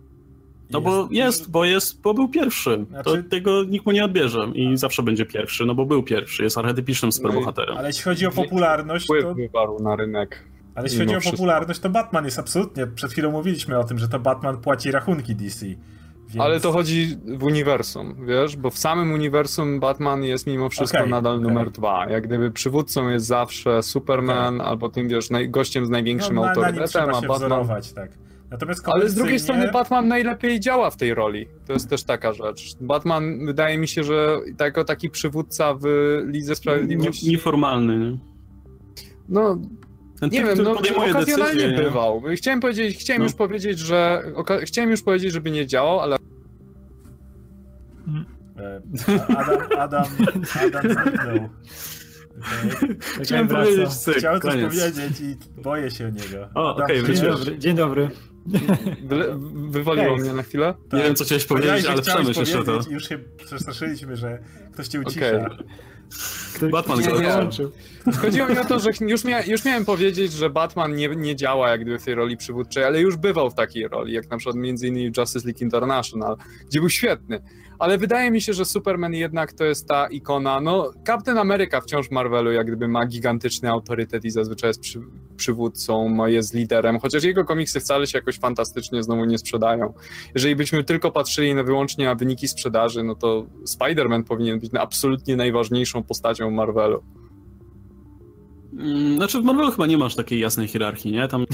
No jest, bo jest, bo jest, bo był pierwszy. Znaczy... To tego nikt mu nie odbierze i zawsze będzie pierwszy, no bo był pierwszy, jest archetypicznym superbohaterem. No ale jeśli chodzi o popularność, to... wywarł na rynek. Ale jeśli chodzi o popularność, to Batman jest absolutnie, przed chwilą mówiliśmy o tym, że to Batman płaci rachunki DC. Więc... Ale to chodzi w uniwersum, wiesz, bo w samym uniwersum Batman jest mimo wszystko okay, nadal okay. numer dwa. Jak gdyby przywódcą jest zawsze Superman, okay. albo tym, wiesz, gościem z największym no, autorytetem, a Batman... Wzorować, tak. Natomiast Ale z drugiej strony Batman najlepiej działa w tej roli. To jest też taka rzecz. Batman wydaje mi się, że jako taki przywódca w Lidze Sprawiedliwości. Nieformalny, nie? No, Ten nie typ, wiem, no okazjonalnie decyzje, nie? bywał. Chciałem powiedzieć, chciałem No. już powiedzieć, że oka- chciałem już powiedzieć, żeby nie działał, ale E, Adam, Adam, Adam. Chciałem powiedzieć cyk, Chciałem coś koniec. powiedzieć i boję się o niego. O, okej? Dzień dobry. Dzień dobry. Wyle- wywaliło Hej. mnie na chwilę. Nie wiem, co chciałeś powiedzieć, że ale przemyśl jeszcze to. Już się przestraszyliśmy, że ktoś cię ucisza. Okej. Ktoś Batman go. Chodziło mi o to, że już, mia już miałem powiedzieć, że Batman nie, nie działa jak gdyby w tej roli przywódczej, ale już bywał w takiej roli, jak na przykład między innymi Justice League International, gdzie był świetny. Ale wydaje mi się, że Superman jednak to jest ta ikona, no Captain America wciąż w Marvelu jak gdyby ma gigantyczny autorytet i zazwyczaj jest przy, przywódcą, jest liderem, chociaż jego komiksy wcale się jakoś fantastycznie znowu nie sprzedają. Jeżeli byśmy tylko patrzyli na wyłącznie na wyniki sprzedaży, no to Spider-Man powinien być absolutnie najważniejszą postacią Marvelu. Mm, Znaczy w Marvelu chyba nie masz takiej jasnej hierarchii, nie? Tam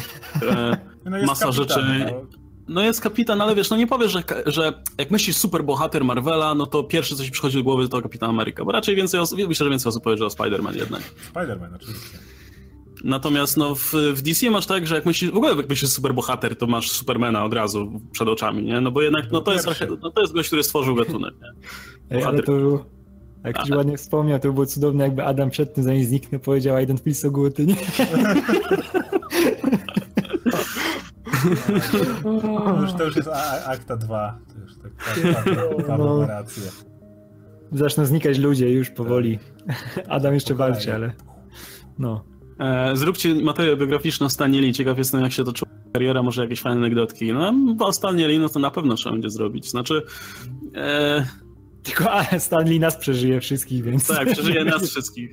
e, No Masa kapitan, rzeczy- no. No jest kapitan, ale wiesz, no nie powiesz, że, że jak myślisz super bohater Marvela, no to pierwsze co ci przychodzi do głowy to Kapitan Ameryka, bo raczej więcej osób, myślę, że więcej osób powie, że o Spider-Man jednak. Spider-Man oczywiście. Natomiast no w, w DC masz tak, że jak myślisz, w ogóle jak myślisz super bohater, to masz Supermana od razu przed oczami, nie? No bo jednak no to jest, no to jest gość, który stworzył gatunek, nie? Ej, ale to było, jak ktoś ładnie wspomniał, to było cudowne, jakby Adam przed tym, zanim zniknął, powiedział I don't feel so good, nie? To już, to już jest a- akta 2. To już tak Paweł Paweł ma rację. Zaczną znikać ludzie już powoli. Adam jeszcze walczy, ale no. E, zróbcie materiał biograficzny o Stanieli, ciekaw jestem jak się toczyła kariera, może jakieś fajne anegdotki. No o Stanieli, no to na pewno trzeba będzie zrobić, znaczy... E, Tylko a, Stanley nas przeżyje wszystkich, więc... Tak, przeżyje nas wszystkich.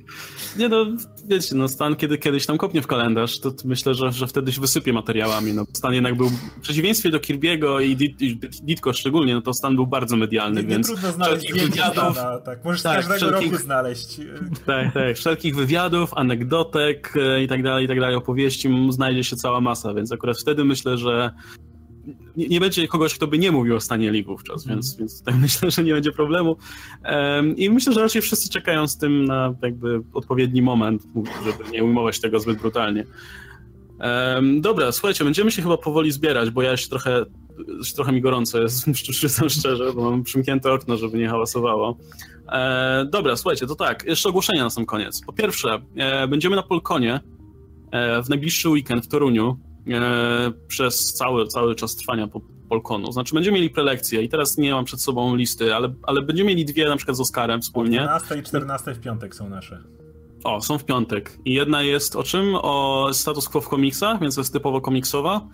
Nie no, wiecie, no Stan kiedy kiedyś tam kopnie w kalendarz, to myślę, że, że wtedy się wysypie materiałami. No, Stan jednak był, w przeciwieństwie do Kirby'ego i Dit- i Ditko szczególnie, no to Stan był bardzo medialny, Nie, nie więc trudno znaleźć wywiadów, Stana, tak. Możesz Tak, każdego wszelkich- roku znaleźć. tak, tak, wszelkich wywiadów, anegdotek e, i tak dalej, i tak dalej, opowieści znajdzie się cała masa, więc akurat wtedy myślę, że nie, nie będzie kogoś, kto by nie mówił o stanie Lee wówczas, więc, więc tutaj myślę, że nie będzie problemu. Em, I myślę, że raczej wszyscy czekają z tym na jakby odpowiedni moment, żeby nie ujmować tego zbyt brutalnie. Em, dobra, słuchajcie, będziemy się chyba powoli zbierać, bo ja się trochę, trochę mi gorąco jest, przyznam szczerze, bo mam przymknięte okno, żeby nie hałasowało. E, dobra, słuchajcie, to tak, jeszcze ogłoszenia na sam koniec. Po pierwsze, e, będziemy na Polkonie e, w najbliższy weekend w Toruniu przez cały, cały czas trwania po Polkonu. Znaczy, będziemy mieli prelekcje i teraz nie mam przed sobą listy, ale, ale będziemy mieli dwie na przykład z Oskarem wspólnie. 12 i 14 w piątek są nasze. O, są w piątek. I jedna jest o czym? O status quo w komiksach, więc jest typowo komiksowa.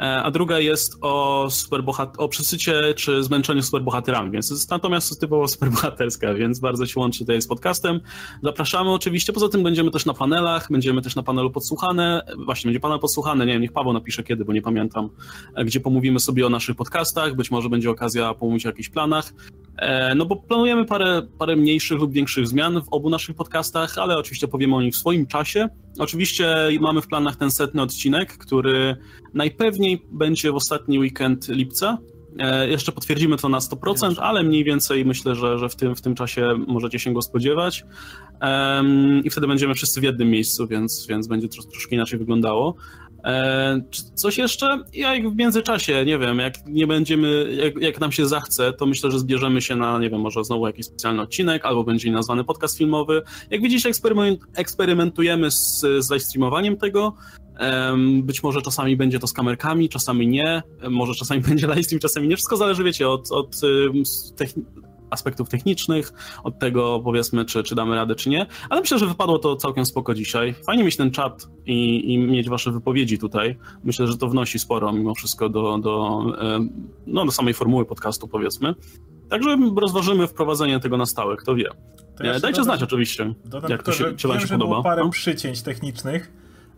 E, A druga jest o, superbohat- o przesycie czy zmęczeniu superbohaterami, więc jest natomiast typowo superbohaterska, więc bardzo się łączy tutaj z podcastem. Zapraszamy oczywiście, poza tym będziemy też na panelach, będziemy też na panelu podsłuchane, właśnie będzie panel podsłuchany, nie wiem, niech Paweł napisze kiedy, bo nie pamiętam, e, gdzie pomówimy sobie o naszych podcastach, być może będzie okazja pomówić o jakichś planach. E, No bo planujemy parę, parę mniejszych lub większych zmian w obu naszych podcastach, ale oczywiście powiemy o nich w swoim czasie. Oczywiście mamy w planach ten setny odcinek, który najpewniej będzie w ostatni weekend lipca. E, Jeszcze potwierdzimy to na 100%, ale mniej więcej myślę, że, że w, tym, w tym czasie możecie się go spodziewać. Em, I wtedy będziemy wszyscy w jednym miejscu, więc, więc będzie tro, troszkę inaczej wyglądało. E, coś jeszcze? Ja w międzyczasie, nie wiem, jak nie będziemy, jak, jak nam się zachce, to myślę, że zbierzemy się na, nie wiem, może znowu jakiś specjalny odcinek, albo będzie nazwany podcast filmowy. Jak eksperymen- eksperymentujemy z, z livestreamowaniem tego. Em, Być może czasami będzie to z kamerkami, czasami nie. Może czasami będzie livestream, czasami nie. Wszystko zależy, wiecie, od, od aspektów technicznych, od tego powiedzmy, czy, czy damy radę, czy nie. Ale myślę, że wypadło to całkiem spoko dzisiaj. Fajnie mieć ten czat i, i mieć wasze wypowiedzi tutaj. Myślę, że to wnosi sporo mimo wszystko do, do, em, no, do samej formuły podcastu, powiedzmy. Także rozważymy wprowadzenie tego na stałe, kto wie. To jeszcze E, Dajcie dodam- znać oczywiście, Dodam jak to się, czy wam się że było podoba. parę No. przycięć technicznych.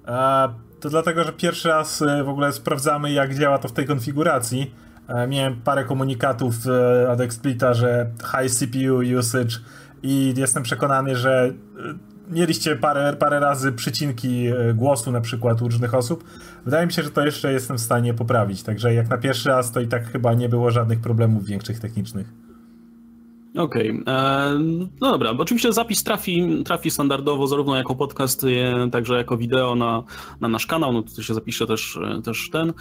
E, to dlatego, że pierwszy raz e, w ogóle sprawdzamy, jak działa to w tej konfiguracji. E, miałem parę komunikatów e, od Explita, że high CPU usage i jestem przekonany, że e, mieliście parę, parę razy przycinki głosu na przykład u różnych osób. Wydaje mi się, że to jeszcze jestem w stanie poprawić, także jak na pierwszy raz to i tak chyba nie było żadnych problemów większych technicznych. Okej, okay. no dobra, bo oczywiście zapis trafi, trafi standardowo zarówno jako podcast, także jako wideo na, na nasz kanał, no to się zapisze też, też ten.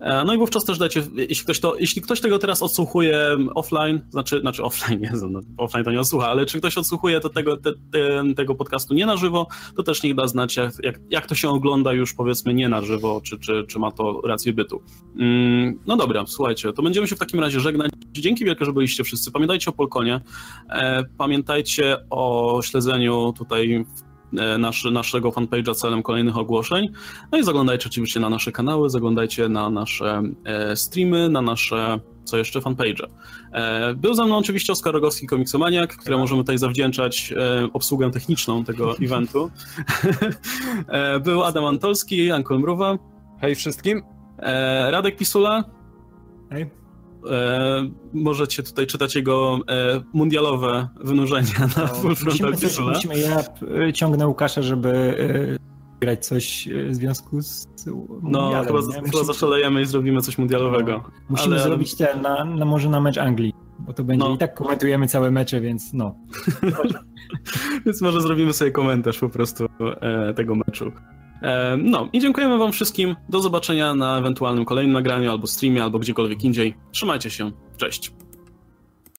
E, no i wówczas też dajcie, jeśli ktoś, to, jeśli ktoś tego teraz odsłuchuje offline, znaczy, znaczy offline, nie, no, offline to nie odsłucha, ale czy ktoś odsłuchuje to tego, te, te, tego podcastu nie na żywo, to też niech da znać, jak, jak, jak to się ogląda już powiedzmy nie na żywo, czy, czy, czy ma to rację bytu. Mm, no dobra, słuchajcie, to będziemy się w takim razie żegnać. Dzięki wielkie, że byliście wszyscy. Pamiętajcie o Polkonie. E, pamiętajcie o śledzeniu tutaj e, nasz, naszego fanpage'a celem kolejnych ogłoszeń. No i zaglądajcie oczywiście na nasze kanały, zaglądajcie na nasze e, streamy, na nasze co jeszcze fanpage'e. Był ze mną oczywiście Oskar Rogowski, komiksomaniak, który możemy tutaj zawdzięczać obsługę techniczną tego eventu. Był Adam Antolski, Ankol Mruwa. Hej wszystkim. Radek Pisula. Hej. E, możecie tutaj czytać jego e, mundialowe wynurzenia na no, Full Frontal musimy, musimy, Ja e, ciągnę Łukasza, żeby e, grać coś e, w związku z No, chyba, chyba zaszalejemy i zrobimy coś mundialowego. No, musimy ale... zrobić ten, na, na, może na mecz Anglii, bo to będzie no. i tak komentujemy całe mecze, więc no. więc może zrobimy sobie komentarz po prostu e, tego meczu. No i dziękujemy wam wszystkim. Do zobaczenia na ewentualnym kolejnym nagraniu, albo streamie, albo gdziekolwiek indziej. Trzymajcie się. Cześć.